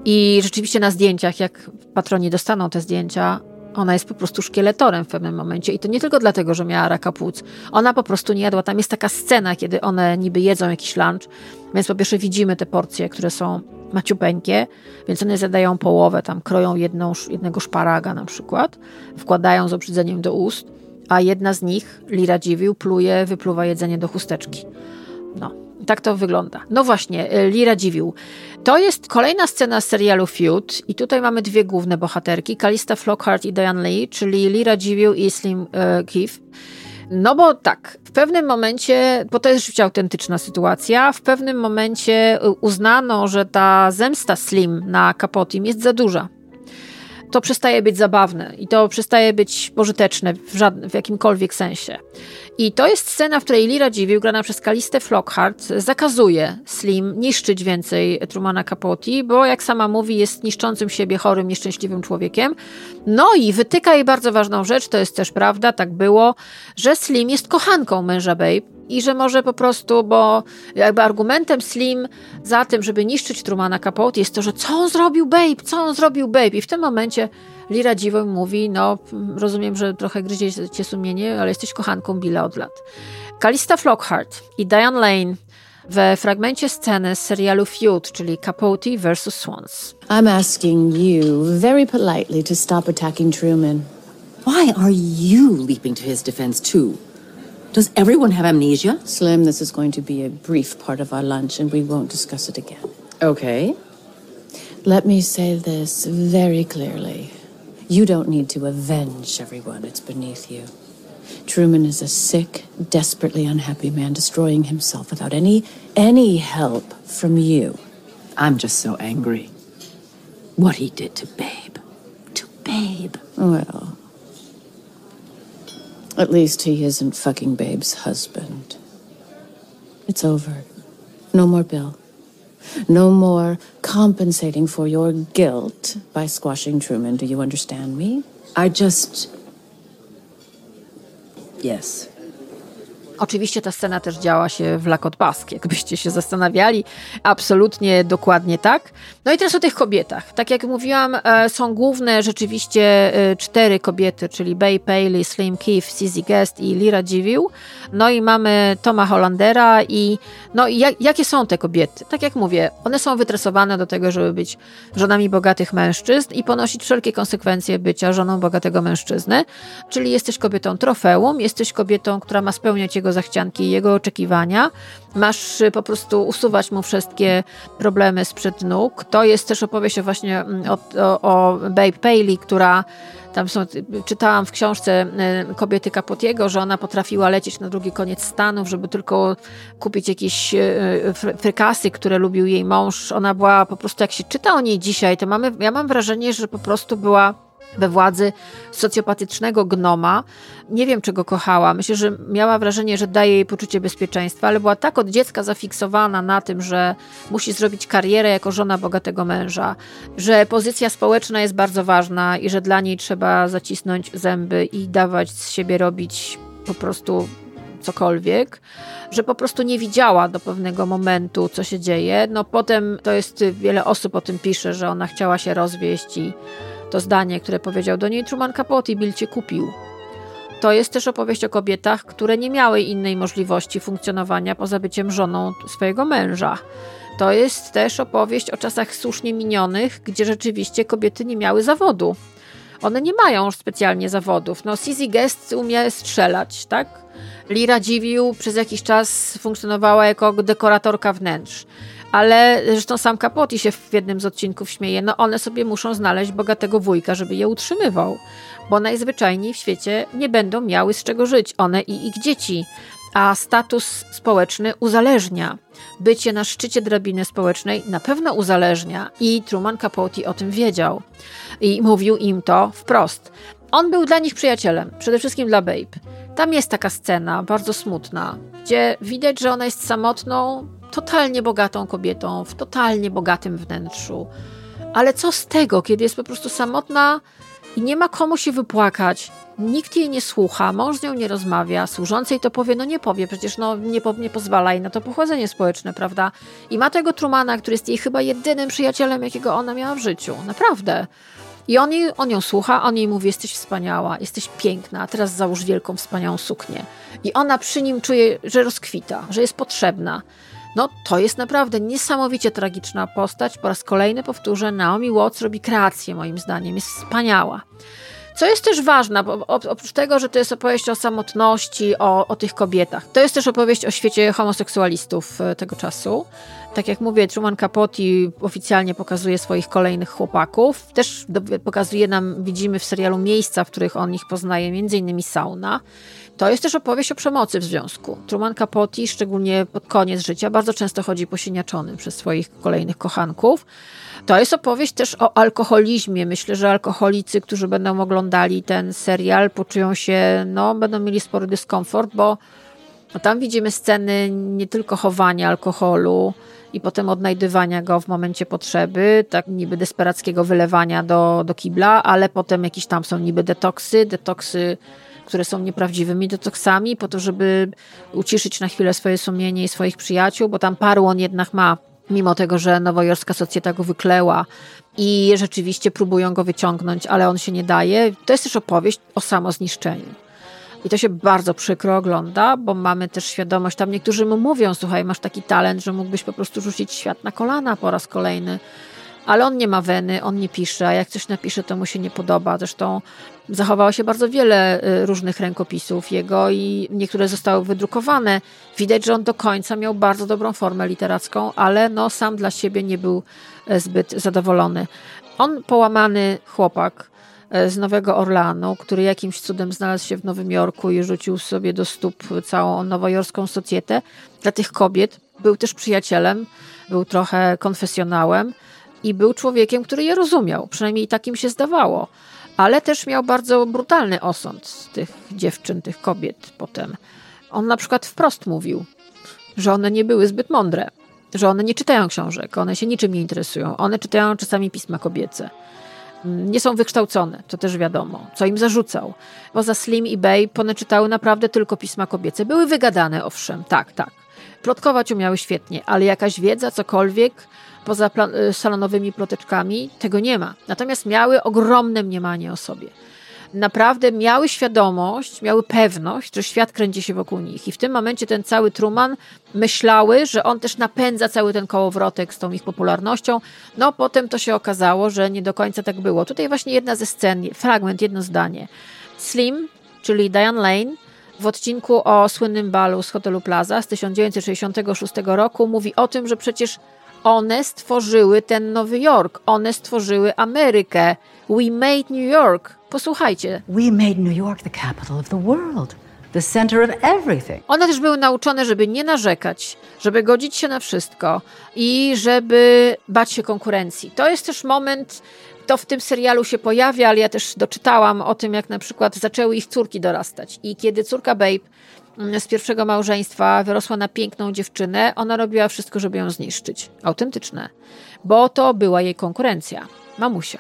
I rzeczywiście na zdjęciach, jak patroni dostaną te zdjęcia, ona jest po prostu szkieletorem w pewnym momencie. I to nie tylko dlatego, że miała raka płuc. Ona po prostu nie jadła. Tam jest taka scena, kiedy one niby jedzą jakiś lunch, więc po pierwsze widzimy te porcje, które są maciupeńkie, więc one zjadają połowę, tam kroją jedną, jednego szparaga na przykład, wkładają z obrzydzeniem do ust, a jedna z nich, Lira Dziwił, pluje, wypluwa jedzenie do chusteczki. No, tak to wygląda. No właśnie, e, Lira Dziwił. To jest kolejna scena z serialu Feud i tutaj mamy dwie główne bohaterki, Kalista Flockhart i Diane Lee, czyli Lira Dziwił i Slim e. No bo tak, w pewnym momencie, bo to jest rzeczywiście autentyczna sytuacja, w pewnym momencie uznano, że ta zemsta Slim na Capotim jest za duża to przestaje być zabawne i to przestaje być pożyteczne w, żadnym, w jakimkolwiek sensie. I to jest scena, w której Lira Dziwił, grana przez Kalistę Flockhart, zakazuje Slim niszczyć więcej Trumana Capote, bo jak sama mówi, jest niszczącym siebie, chorym, nieszczęśliwym człowiekiem. No i wytyka jej bardzo ważną rzecz, to jest też prawda, tak było, że Slim jest kochanką męża Babe, i że może po prostu, bo jakby argumentem Slim za tym, żeby niszczyć Trumana Capote jest to, że co on zrobił Babe, co on zrobił Babe i w tym momencie Lira Dziwo mówi, no rozumiem, że trochę gryzie cię sumienie, ale jesteś kochanką Billa od lat. Kalista Flockhart i Diane Lane w fragmencie sceny z serialu Feud, czyli Capote vs. Swans. I'm asking you very politely to stop attacking Truman. Why are you leaping to his defense too? Does everyone have amnesia? Slim, this is going to be a brief part of our lunch and we won't discuss it again. Okay. Let me say this very clearly. You don't need to avenge everyone. It's beneath you. Truman is a sick, desperately unhappy man destroying himself without any any help from you. I'm just so angry. What he did to Babe. To Babe. Well, at least he isn't fucking Babe's husband. It's over. No more Bill. No more compensating for your guilt by squashing Truman. Do you understand me? I just. Yes. Oczywiście ta scena też działa się w Lakot Bask, jakbyście się zastanawiali. Absolutnie dokładnie tak. No i teraz o tych kobietach. Tak jak mówiłam, e, są główne rzeczywiście e, cztery kobiety, czyli Bay Paley, Slim Keith, Cizzy Guest i Lira Dziwił. No i mamy Toma Hollandera i no jak, jakie są te kobiety? Tak jak mówię, one są wytresowane do tego, żeby być żonami bogatych mężczyzn i ponosić wszelkie konsekwencje bycia żoną bogatego mężczyzny. Czyli jesteś kobietą trofeum, jesteś kobietą, która ma spełniać jego zachcianki i jego oczekiwania. Masz y, po prostu usuwać mu wszystkie problemy sprzed nóg. To jest też opowieść właśnie mm, o, o, o Babe Paley, która tam są, czytałam w książce y, kobiety Capotiego, że ona potrafiła lecieć na drugi koniec Stanów, żeby tylko kupić jakieś y, frykasy, które lubił jej mąż. Ona była po prostu, jak się czyta o niej dzisiaj, to mamy, ja mam wrażenie, że po prostu była we władzy socjopatycznego gnoma. Nie wiem, czego kochała. Myślę, że miała wrażenie, że daje jej poczucie bezpieczeństwa, ale była tak od dziecka zafiksowana na tym, że musi zrobić karierę jako żona bogatego męża, że pozycja społeczna jest bardzo ważna i że dla niej trzeba zacisnąć zęby i dawać z siebie robić po prostu cokolwiek, że po prostu nie widziała do pewnego momentu, co się dzieje. No potem to jest, wiele osób o tym pisze, że ona chciała się rozwieść i to zdanie, które powiedział do niej Truman Capote Bill cię kupił. To jest też opowieść o kobietach, które nie miały innej możliwości funkcjonowania poza byciem żoną swojego męża. To jest też opowieść o czasach słusznie minionych, gdzie rzeczywiście kobiety nie miały zawodu. One nie mają specjalnie zawodów. No, Sizzy Guest umie strzelać, tak? Lira Dziwił przez jakiś czas funkcjonowała jako dekoratorka wnętrz. Ale zresztą sam Capote się w jednym z odcinków śmieje, no one sobie muszą znaleźć bogatego wujka, żeby je utrzymywał, bo najzwyczajniej w świecie nie będą miały z czego żyć, one i ich dzieci. A status społeczny uzależnia. Bycie na szczycie drabiny społecznej na pewno uzależnia i Truman Capote o tym wiedział. I mówił im to wprost. On był dla nich przyjacielem, przede wszystkim dla Babe. Tam jest taka scena, bardzo smutna, gdzie widać, że ona jest samotną, totalnie bogatą kobietą, w totalnie bogatym wnętrzu. Ale co z tego, kiedy jest po prostu samotna i nie ma komu się wypłakać, nikt jej nie słucha, mąż z nią nie rozmawia, służącej to powie, no nie powie, przecież no nie, po, nie pozwala jej na to pochodzenie społeczne, prawda? I ma tego Trumana, który jest jej chyba jedynym przyjacielem, jakiego ona miała w życiu. Naprawdę. I on, on ją słucha, on jej mówi: Jesteś wspaniała, jesteś piękna, a teraz załóż wielką, wspaniałą suknię. I ona przy nim czuje, że rozkwita, że jest potrzebna. No, to jest naprawdę niesamowicie tragiczna postać. Po raz kolejny powtórzę: Naomi Watts robi kreację, moim zdaniem, jest wspaniała. Co jest też ważne, bo oprócz tego, że to jest opowieść o samotności, o, o tych kobietach, to jest też opowieść o świecie homoseksualistów e, tego czasu. Tak jak mówię, Truman Capote oficjalnie pokazuje swoich kolejnych chłopaków. Też pokazuje nam, widzimy w serialu miejsca, w których on ich poznaje, między innymi sauna. To jest też opowieść o przemocy w związku. Truman Capote, szczególnie pod koniec życia, bardzo często chodzi posiniaczony przez swoich kolejnych kochanków. To jest opowieść też o alkoholizmie. Myślę, że alkoholicy, którzy będą oglądali ten serial, poczują się, no, będą mieli spory dyskomfort, bo tam widzimy sceny nie tylko chowania alkoholu, i potem odnajdywania go w momencie potrzeby, tak niby desperackiego wylewania do, do kibla, ale potem jakieś tam są niby detoksy, detoksy, które są nieprawdziwymi detoksami, po to, żeby uciszyć na chwilę swoje sumienie i swoich przyjaciół, bo tam paru on jednak ma, mimo tego, że nowojorska socjeta go wykleła i rzeczywiście próbują go wyciągnąć, ale on się nie daje. To jest też opowieść o samozniszczeniu. I to się bardzo przykro ogląda, bo mamy też świadomość, tam niektórzy mu mówią, słuchaj, masz taki talent, że mógłbyś po prostu rzucić świat na kolana po raz kolejny. Ale on nie ma weny, on nie pisze, a jak coś napisze, to mu się nie podoba. Zresztą zachowało się bardzo wiele y, różnych rękopisów jego i niektóre zostały wydrukowane. Widać, że on do końca miał bardzo dobrą formę literacką, ale no, sam dla siebie nie był e, zbyt zadowolony. On połamany chłopak, E, z Nowego Orlanu, który jakimś cudem znalazł się w Nowym Jorku i rzucił sobie do stóp całą nowojorską socjetę. Dla tych kobiet był też przyjacielem, był trochę konfesjonałem i był człowiekiem, który je rozumiał, przynajmniej takim się zdawało. Ale też miał bardzo brutalny osąd tych dziewczyn, tych kobiet potem. On na przykład wprost mówił, że one nie były zbyt mądre, że one nie czytają książek, one się niczym nie interesują, one czytają czasami pisma kobiece nie są wykształcone, to też wiadomo, co im zarzucał. Poza Slim i Bay czytały naprawdę tylko pisma kobiece. Były wygadane, owszem, tak, tak. Plotkować umiały świetnie, ale jakaś wiedza, cokolwiek, poza y, salonowymi ploteczkami, tego nie ma. Natomiast miały ogromne mniemanie o sobie naprawdę miały świadomość, miały pewność, że świat kręci się wokół nich. I w tym momencie ten cały Truman myślały, że on też napędza cały ten kołowrotek z tą ich popularnością. No potem to się okazało, że nie do końca tak było. Tutaj właśnie jedna ze scen, fragment, jedno zdanie. Slim, czyli Diane Lane, w odcinku o słynnym balu z hotelu Plaza z 1966 roku mówi o tym, że przecież one stworzyły ten Nowy Jork, one stworzyły Amerykę. We made New York. Posłuchajcie. We made New York the capital of the world. The center of everything. One też były nauczone, żeby nie narzekać, żeby godzić się na wszystko i żeby bać się konkurencji. To jest też moment, to w tym serialu się pojawia, ale ja też doczytałam o tym, jak na przykład zaczęły ich córki dorastać. I kiedy córka Babe z pierwszego małżeństwa wyrosła na piękną dziewczynę, ona robiła wszystko, żeby ją zniszczyć. Autentyczne. Bo to była jej konkurencja. Mamusia.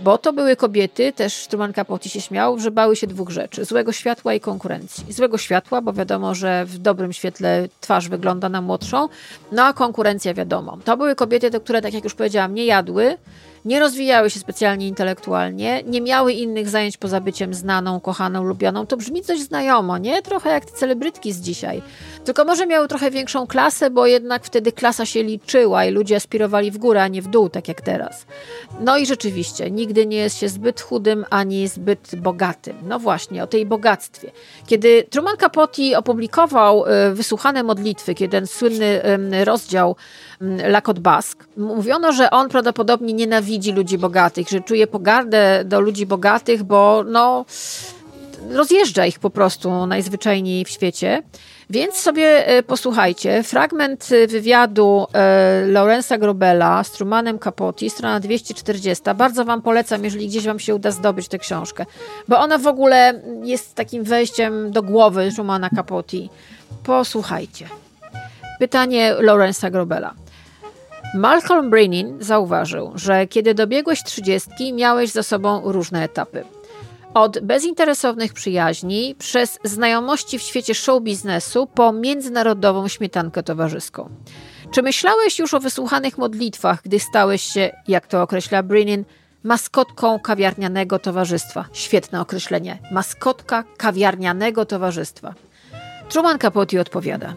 Bo to były kobiety, też Truman Capote się śmiał, że bały się dwóch rzeczy: złego światła i konkurencji. Złego światła, bo wiadomo, że w dobrym świetle twarz wygląda na młodszą, no a konkurencja wiadomo. To były kobiety, które, tak jak już powiedziałam, nie jadły, nie rozwijały się specjalnie intelektualnie, nie miały innych zajęć poza byciem znaną, kochaną, lubioną. To brzmi coś znajomo, nie? Trochę jak te celebrytki z dzisiaj. Tylko może miały trochę większą klasę, bo jednak wtedy klasa się liczyła i ludzie aspirowali w górę, a nie w dół, tak jak teraz. No i rzeczywiście, nigdy nie jest się zbyt chudym, ani zbyt bogatym. No właśnie, o tej bogactwie. Kiedy Truman Capote opublikował y, wysłuchane modlitwy, kiedy ten słynny rozdział Lakot Bask, mówiono, że on prawdopodobnie nienawidzi ludzi bogatych, że czuje pogardę do ludzi bogatych, bo no rozjeżdża ich po prostu najzwyczajniej w świecie. Więc sobie e, posłuchajcie. Fragment wywiadu e, Laurensa Grobela z Trumanem Capote, strona 240. Bardzo Wam polecam, jeżeli gdzieś Wam się uda zdobyć tę książkę, bo ona w ogóle jest takim wejściem do głowy Trumana Capote. Posłuchajcie. Pytanie Laurensa Grobela. Malcolm Breenin zauważył, że kiedy dobiegłeś trzydziestki, miałeś za sobą różne etapy. Od bezinteresownych przyjaźni, przez znajomości w świecie show biznesu, po międzynarodową śmietankę towarzyską. Czy myślałeś już o wysłuchanych modlitwach, gdy stałeś się, jak to określa Breenin, maskotką kawiarnianego towarzystwa? Świetne określenie. Maskotka kawiarnianego towarzystwa. Truman Capote odpowiada.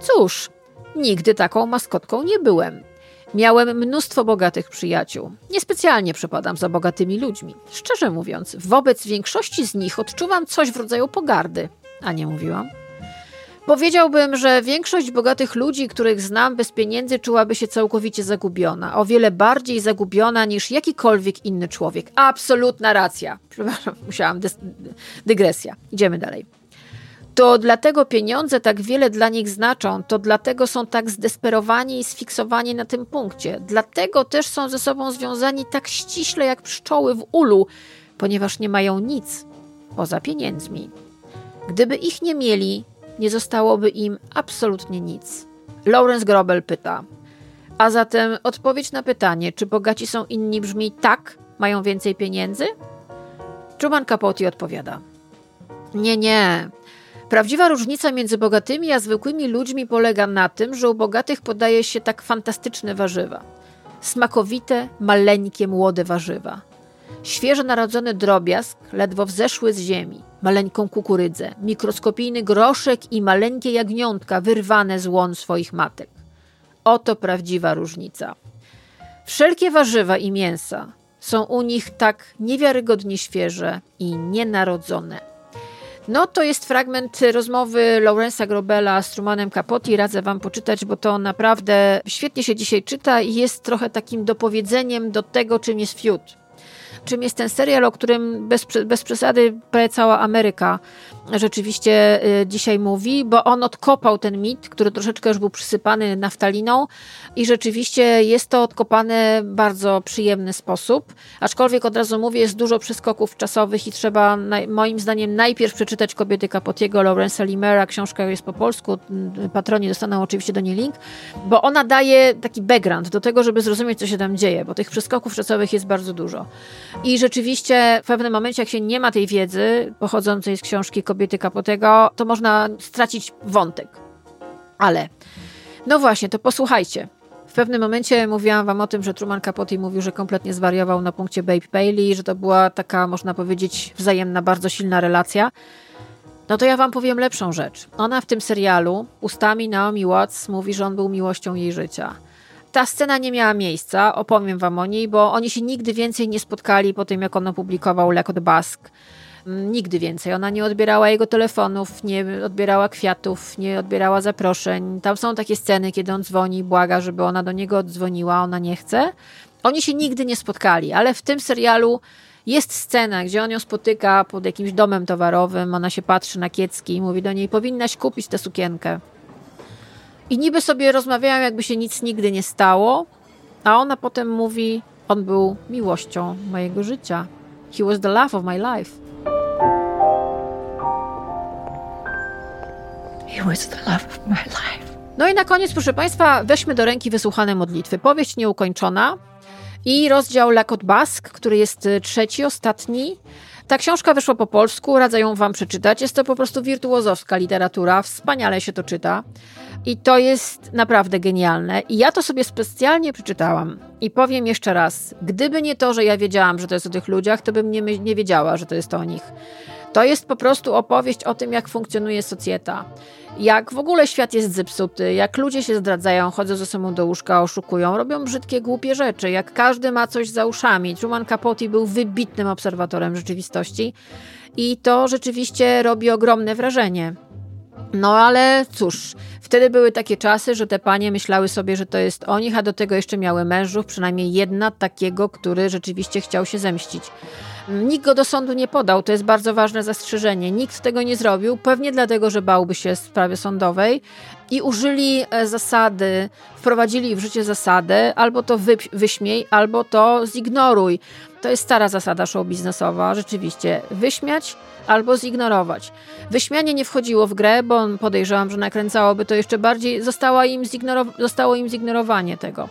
Cóż, nigdy taką maskotką nie byłem. Miałem mnóstwo bogatych przyjaciół. Niespecjalnie przepadam za bogatymi ludźmi. Szczerze mówiąc, wobec większości z nich odczuwam coś w rodzaju pogardy. A nie mówiłam? Powiedziałbym, że większość bogatych ludzi, których znam bez pieniędzy, czułaby się całkowicie zagubiona. O wiele bardziej zagubiona niż jakikolwiek inny człowiek. Absolutna racja. Przepraszam, musiałam. dygresja. Idziemy dalej to dlatego pieniądze tak wiele dla nich znaczą, to dlatego są tak zdesperowani i sfiksowani na tym punkcie. Dlatego też są ze sobą związani tak ściśle jak pszczoły w ulu, ponieważ nie mają nic poza pieniędzmi. Gdyby ich nie mieli, nie zostałoby im absolutnie nic. Lawrence Grobel pyta. A zatem odpowiedź na pytanie, czy bogaci są inni, brzmi tak, mają więcej pieniędzy? Truman Capote odpowiada. Nie, nie. Prawdziwa różnica między bogatymi a zwykłymi ludźmi polega na tym, że u bogatych podaje się tak fantastyczne warzywa. Smakowite, maleńkie, młode warzywa. Świeżo narodzony drobiazg, ledwo wzeszły z ziemi, maleńką kukurydzę, mikroskopijny groszek i maleńkie jagniątka wyrwane z łon swoich matek. Oto prawdziwa różnica. Wszelkie warzywa i mięsa są u nich tak niewiarygodnie świeże i nienarodzone. No to jest fragment rozmowy Laurensa Grobela z Trumanem Capote. Radzę wam poczytać, bo to naprawdę świetnie się dzisiaj czyta i jest trochę takim dopowiedzeniem do tego, czym jest fiut. Czym jest ten serial, o którym bez, bez przesady prawie cała Ameryka rzeczywiście y, dzisiaj mówi, bo on odkopał ten mit, który troszeczkę już był przysypany naftaliną i rzeczywiście jest to odkopane w bardzo przyjemny sposób. Aczkolwiek od razu mówię, jest dużo przeskoków czasowych i trzeba moim zdaniem najpierw przeczytać Kobiety Capotiego, Lawrence'a Limera, książka jest po polsku, patroni dostaną oczywiście do niej link, bo ona daje taki background do tego, żeby zrozumieć, co się tam dzieje, bo tych przeskoków czasowych jest bardzo dużo. I rzeczywiście w pewnym momencie, jak się nie ma tej wiedzy pochodzącej z książki Kobiety Capotego, to można stracić wątek. Ale, no właśnie, to posłuchajcie. W pewnym momencie mówiłam wam o tym, że Truman Capote mówił, że kompletnie zwariował na punkcie Babe Paley, że to była taka, można powiedzieć, wzajemna, bardzo silna relacja. No to ja wam powiem lepszą rzecz. Ona w tym serialu ustami Naomi Watts mówi, że on był miłością jej życia. Ta scena nie miała miejsca, opowiem wam o niej, bo oni się nigdy więcej nie spotkali po tym, jak on opublikował Lekot Bask. Nigdy więcej. Ona nie odbierała jego telefonów, nie odbierała kwiatów, nie odbierała zaproszeń. Tam są takie sceny, kiedy on dzwoni, błaga, żeby ona do niego oddzwoniła, ona nie chce. Oni się nigdy nie spotkali, ale w tym serialu jest scena, gdzie on ją spotyka pod jakimś domem towarowym, ona się patrzy na kiecki i mówi do niej, powinnaś kupić tę sukienkę. I niby sobie rozmawiają, jakby się nic nigdy nie stało, a ona potem mówi, on był miłością mojego życia. He was the love of my life. He was the love of my life. No i na koniec, proszę Państwa, weźmy do ręki wysłuchane modlitwy. Powieść nieukończona i rozdział Lakot Bask, który jest y, trzeci, ostatni. Ta książka wyszła po polsku, radzę ją wam przeczytać. Jest to po prostu wirtuozowska literatura, wspaniale się to czyta. I to jest naprawdę genialne. I ja to sobie specjalnie przeczytałam. I powiem jeszcze raz, gdyby nie to, że ja wiedziałam, że to jest o tych ludziach, to bym nie, nie wiedziała, że to jest o nich. To jest po prostu opowieść o tym, jak funkcjonuje socjeta. Jak w ogóle świat jest zepsuty, jak ludzie się zdradzają, chodzą ze sobą do łóżka, oszukują, robią brzydkie, głupie rzeczy, jak każdy ma coś za uszami. Truman Capote był wybitnym obserwatorem rzeczywistości i to rzeczywiście robi ogromne wrażenie. No ale cóż, wtedy były takie czasy, że te panie myślały sobie, że to jest o nich, a do tego jeszcze miały mężów, przynajmniej jedna takiego, który rzeczywiście chciał się zemścić. Nikt go do sądu nie podał, to jest bardzo ważne zastrzeżenie. Nikt tego nie zrobił, pewnie dlatego, że bałby się sprawy sądowej i użyli e, zasady, wprowadzili w życie zasadę albo to wy, wyśmiej, albo to zignoruj. To jest stara zasada show biznesowa, rzeczywiście. Wyśmiać albo zignorować. Wyśmianie nie wchodziło w grę, bo podejrzewam, że nakręcałoby to jeszcze bardziej, zostało im, zostało im zignorowanie tego.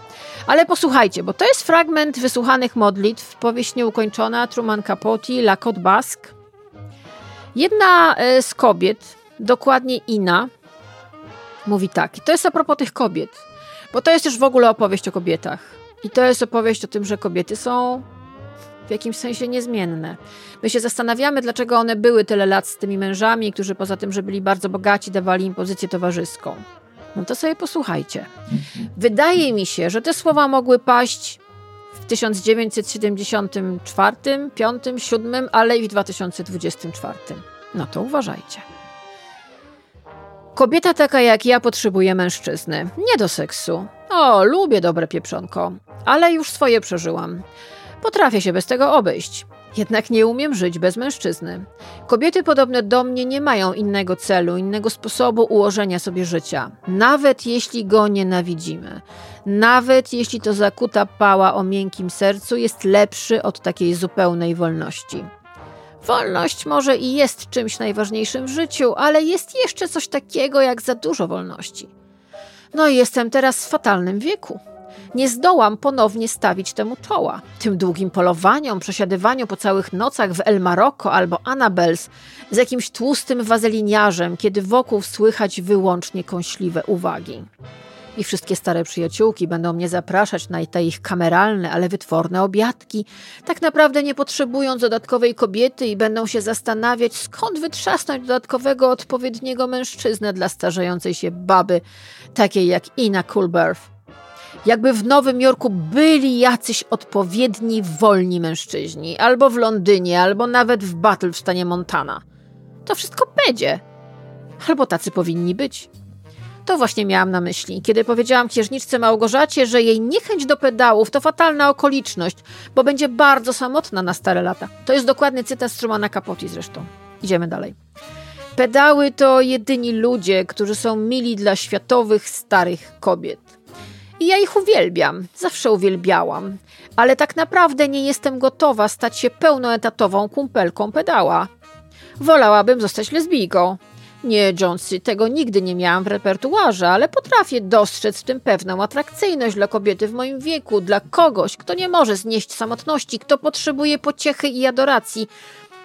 Ale posłuchajcie, bo to jest fragment wysłuchanych modlitw, powieść nieukończona Truman Capote, La Côte Basque. Jedna e, z kobiet, dokładnie Ina, mówi tak, i to jest a propos tych kobiet, bo to jest już w ogóle opowieść o kobietach. I to jest opowieść o tym, że kobiety są w jakimś sensie niezmienne. My się zastanawiamy, dlaczego one były tyle lat z tymi mężami, którzy poza tym, że byli bardzo bogaci, dawali im pozycję towarzyską. No to sobie posłuchajcie. Wydaje mi się, że te słowa mogły paść w 1974, 5, 7, ale i w 2024. No to uważajcie. Kobieta taka jak ja potrzebuje mężczyzny. Nie do seksu. O, lubię dobre pieprzonko, ale już swoje przeżyłam. Potrafię się bez tego obejść. Jednak nie umiem żyć bez mężczyzny. Kobiety podobne do mnie nie mają innego celu, innego sposobu ułożenia sobie życia, nawet jeśli go nienawidzimy. Nawet jeśli to zakuta pała o miękkim sercu jest lepszy od takiej zupełnej wolności. Wolność może i jest czymś najważniejszym w życiu, ale jest jeszcze coś takiego jak za dużo wolności. No i jestem teraz w fatalnym wieku nie zdołam ponownie stawić temu czoła. Tym długim polowaniom, przesiadywaniu po całych nocach w El Marocco albo Annabels z jakimś tłustym wazeliniarzem, kiedy wokół słychać wyłącznie kąśliwe uwagi. I wszystkie stare przyjaciółki będą mnie zapraszać na te ich kameralne, ale wytworne obiadki, tak naprawdę nie potrzebując dodatkowej kobiety i będą się zastanawiać, skąd wytrzasnąć dodatkowego odpowiedniego mężczyznę dla starzejącej się baby, takiej jak Ina Culberth jakby w Nowym Jorku byli jacyś odpowiedni wolni mężczyźni, albo w Londynie, albo nawet w Battle w stanie Montana. To wszystko będzie. Albo tacy powinni być. To właśnie miałam na myśli, kiedy powiedziałam księżniczce Małgorzacie, że jej niechęć do pedałów to fatalna okoliczność, bo będzie bardzo samotna na stare lata. To jest dokładny cytat z Trumana Capote zresztą. Idziemy dalej. Pedały to jedyni ludzie, którzy są mili dla światowych starych kobiet. I ja ich uwielbiam, zawsze uwielbiałam, ale tak naprawdę nie jestem gotowa stać się pełnoetatową kumpelką pedała. Wolałabym zostać lesbijką. Nie, Jonesy, tego nigdy nie miałam w repertuarze, ale potrafię dostrzec w tym pewną atrakcyjność dla kobiety w moim wieku, dla kogoś, kto nie może znieść samotności, kto potrzebuje pociechy i adoracji,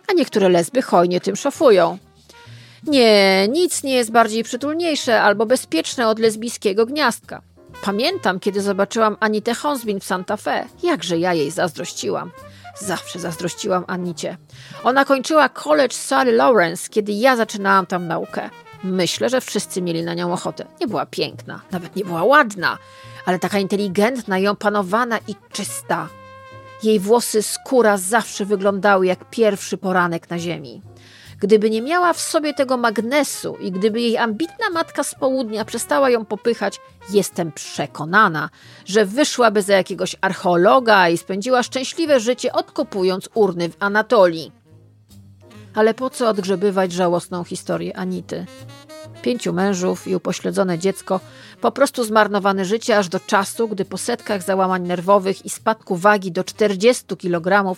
a niektóre lesby hojnie tym szafują. Nie, nic nie jest bardziej przytulniejsze albo bezpieczne od lesbijskiego gniazdka. Pamiętam, kiedy zobaczyłam Anitę Honsbin w Santa Fe. Jakże ja jej zazdrościłam. Zawsze zazdrościłam Anicie. Ona kończyła college Sally Lawrence, kiedy ja zaczynałam tam naukę. Myślę, że wszyscy mieli na nią ochotę. Nie była piękna, nawet nie była ładna, ale taka inteligentna i opanowana i czysta. Jej włosy, skóra zawsze wyglądały jak pierwszy poranek na ziemi. Gdyby nie miała w sobie tego magnesu i gdyby jej ambitna matka z południa przestała ją popychać, jestem przekonana, że wyszłaby za jakiegoś archeologa i spędziła szczęśliwe życie odkopując urny w Anatolii. Ale po co odgrzebywać żałosną historię Anity? Pięciu mężów i upośledzone dziecko, po prostu zmarnowane życie aż do czasu, gdy po setkach załamań nerwowych i spadku wagi do 40 kg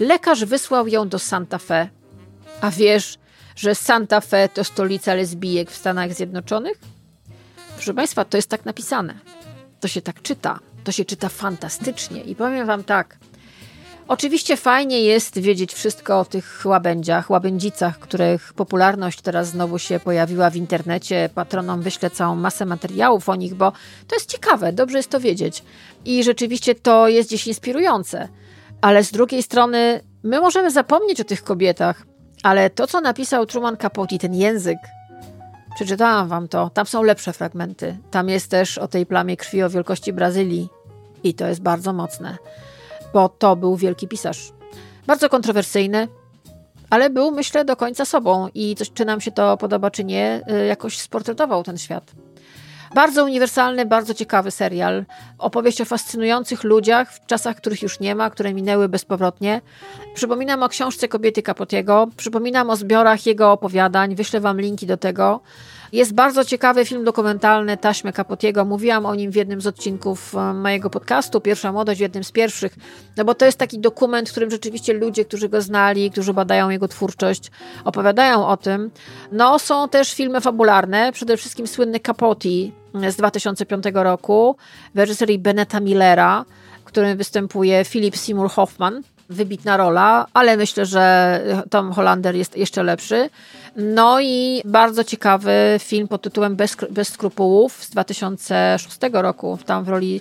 lekarz wysłał ją do Santa Fe a wiesz, że Santa Fe to stolica lesbijek w Stanach Zjednoczonych? Proszę Państwa, to jest tak napisane. To się tak czyta. To się czyta fantastycznie. I powiem Wam tak. Oczywiście fajnie jest wiedzieć wszystko o tych łabędziach, łabędzicach, których popularność teraz znowu się pojawiła w internecie. Patronom wyślę całą masę materiałów o nich, bo to jest ciekawe, dobrze jest to wiedzieć. I rzeczywiście to jest gdzieś inspirujące. Ale z drugiej strony, my możemy zapomnieć o tych kobietach, ale to, co napisał Truman Capote, ten język, przeczytałam wam to, tam są lepsze fragmenty. Tam jest też o tej plamie krwi o wielkości Brazylii i to jest bardzo mocne bo to był wielki pisarz. Bardzo kontrowersyjny, ale był, myślę, do końca sobą i coś, czy nam się to podoba, czy nie, y, jakoś sportretował ten świat. Bardzo uniwersalny, bardzo ciekawy serial. Opowieść o fascynujących ludziach w czasach, których już nie ma, które minęły bezpowrotnie. Przypominam o książce Kobiety Capotiego, przypominam o zbiorach jego opowiadań, wyślę wam linki do tego. Jest bardzo ciekawy film dokumentalny Taśmy Capotiego. Mówiłam o nim w jednym z odcinków e, mojego podcastu, Pierwsza Młodość, w jednym z pierwszych, no bo to jest taki dokument, w którym rzeczywiście ludzie, którzy go znali, którzy badają jego twórczość, opowiadają o tym. No, są też filmy fabularne, przede wszystkim słynny Capote z 2005 roku w reżyserii Beneta Millera, w którym występuje Philip Seymour Hoffman wybitna rola, ale myślę, że Tom Hollander jest jeszcze lepszy. No i bardzo ciekawy film pod tytułem Bez, Bez skrupułów z 2006 roku. Tam w roli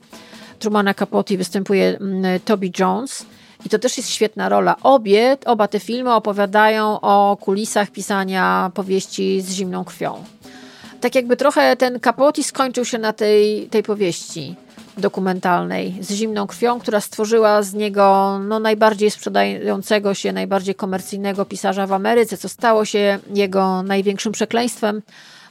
Trumana Capote występuje mm, Toby Jones. I to też jest świetna rola. Obie, oba te filmy opowiadają o kulisach pisania powieści z zimną krwią. Tak jakby trochę ten Capote skończył się na tej, tej powieści dokumentalnej z zimną krwią, która stworzyła z niego no, najbardziej sprzedającego się, najbardziej komercyjnego pisarza w Ameryce, co stało się jego największym przekleństwem,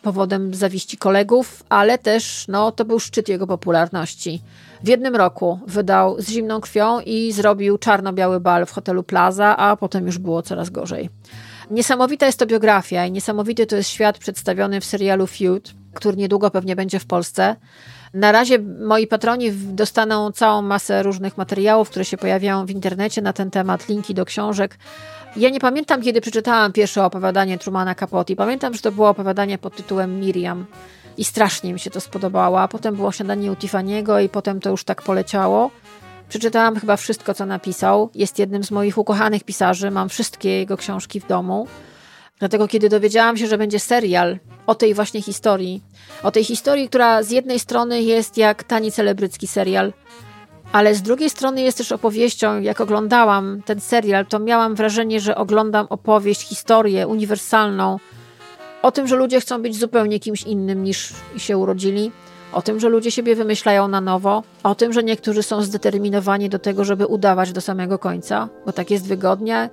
powodem zawiści kolegów, ale też no, to był szczyt jego popularności. W jednym roku wydał z zimną krwią i zrobił czarno-biały bal w hotelu Plaza, a potem już było coraz gorzej. Niesamowita jest to biografia i niesamowity to jest świat przedstawiony w serialu Feud, który niedługo pewnie będzie w Polsce. Na razie moi patroni dostaną całą masę różnych materiałów, które się pojawiają w internecie na ten temat, linki do książek. Ja nie pamiętam, kiedy przeczytałam pierwsze opowiadanie Trumana Capote. Pamiętam, że to było opowiadanie pod tytułem Miriam i strasznie mi się to spodobało. A potem było śniadanie u Tiffany'ego i potem to już tak poleciało. Przeczytałam chyba wszystko, co napisał. Jest jednym z moich ukochanych pisarzy. Mam wszystkie jego książki w domu. Dlatego, kiedy dowiedziałam się, że będzie serial o tej właśnie historii, o tej historii, która z jednej strony jest jak tani celebrycki serial, ale z drugiej strony jest też opowieścią. Jak oglądałam ten serial, to miałam wrażenie, że oglądam opowieść, historię uniwersalną o tym, że ludzie chcą być zupełnie kimś innym niż się urodzili, o tym, że ludzie siebie wymyślają na nowo, o tym, że niektórzy są zdeterminowani do tego, żeby udawać do samego końca, bo tak jest wygodnie,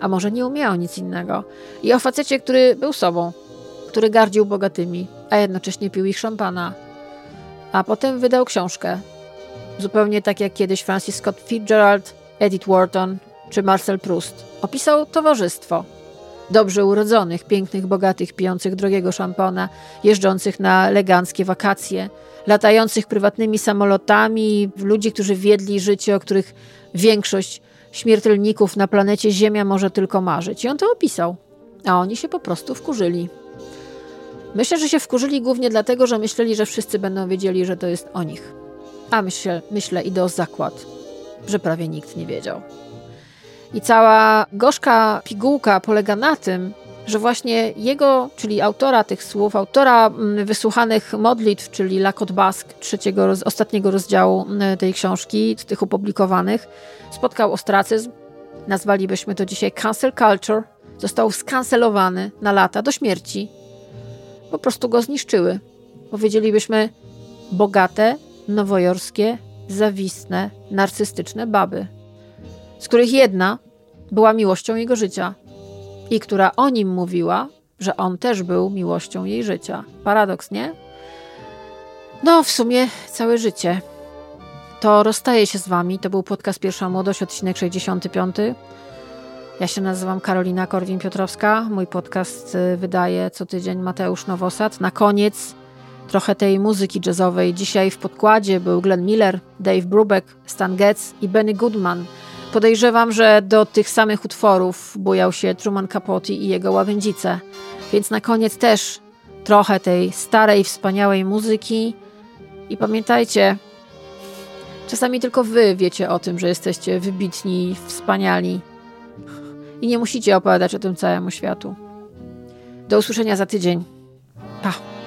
a może nie umieją nic innego. I o facecie, który był sobą, który gardził bogatymi, a jednocześnie pił ich szampana. A potem wydał książkę. Zupełnie tak jak kiedyś Francis Scott Fitzgerald, Edith Wharton czy Marcel Proust. Opisał towarzystwo. Dobrze urodzonych, pięknych, bogatych, pijących drogiego szampana, jeżdżących na eleganckie wakacje, latających prywatnymi samolotami, ludzi, którzy wiedli życie, o których większość śmiertelników na planecie Ziemia może tylko marzyć. I on to opisał. A oni się po prostu wkurzyli. Myślę, że się wkurzyli głównie dlatego, że myśleli, że wszyscy będą wiedzieli, że to jest o nich. A myślę, myślę idę o zakład, że prawie nikt nie wiedział. I cała gorzka pigułka polega na tym, że właśnie jego, czyli autora tych słów, autora mm, wysłuchanych modlitw, czyli Lakot Bask, trzeciego, ostatniego rozdziału mm, tej książki, z tych opublikowanych, spotkał ostracyzm. Nazwalibyśmy to dzisiaj cancel culture. Został skancelowany na lata do śmierci. Po prostu go zniszczyły. Powiedzielibyśmy bogate, nowojorskie, zawistne, narcystyczne baby, z których jedna była miłością jego życia i która o nim mówiła, że on też był miłością jej życia. Paradoks, nie? No, w sumie całe życie. To rozstaje się z wami. To był podcast Pierwsza Młodość, odcinek 65. Ja się nazywam Karolina Korwin-Piotrowska. Mój podcast y, wydaje co tydzień Mateusz Nowosad. Na koniec trochę tej muzyki jazzowej. Dzisiaj w podkładzie był Glenn Miller, Dave Brubeck, Stan Getz i Benny Goodman – Podejrzewam, że do tych samych utworów bujał się Truman Capote i jego ławędzice. Więc na koniec też trochę tej starej, wspaniałej muzyki. I pamiętajcie, Czasami tylko wy wiecie o tym, że jesteście wybitni, wspaniali i nie musicie opowiadać o tym całemu światu. Do usłyszenia za tydzień. Pa!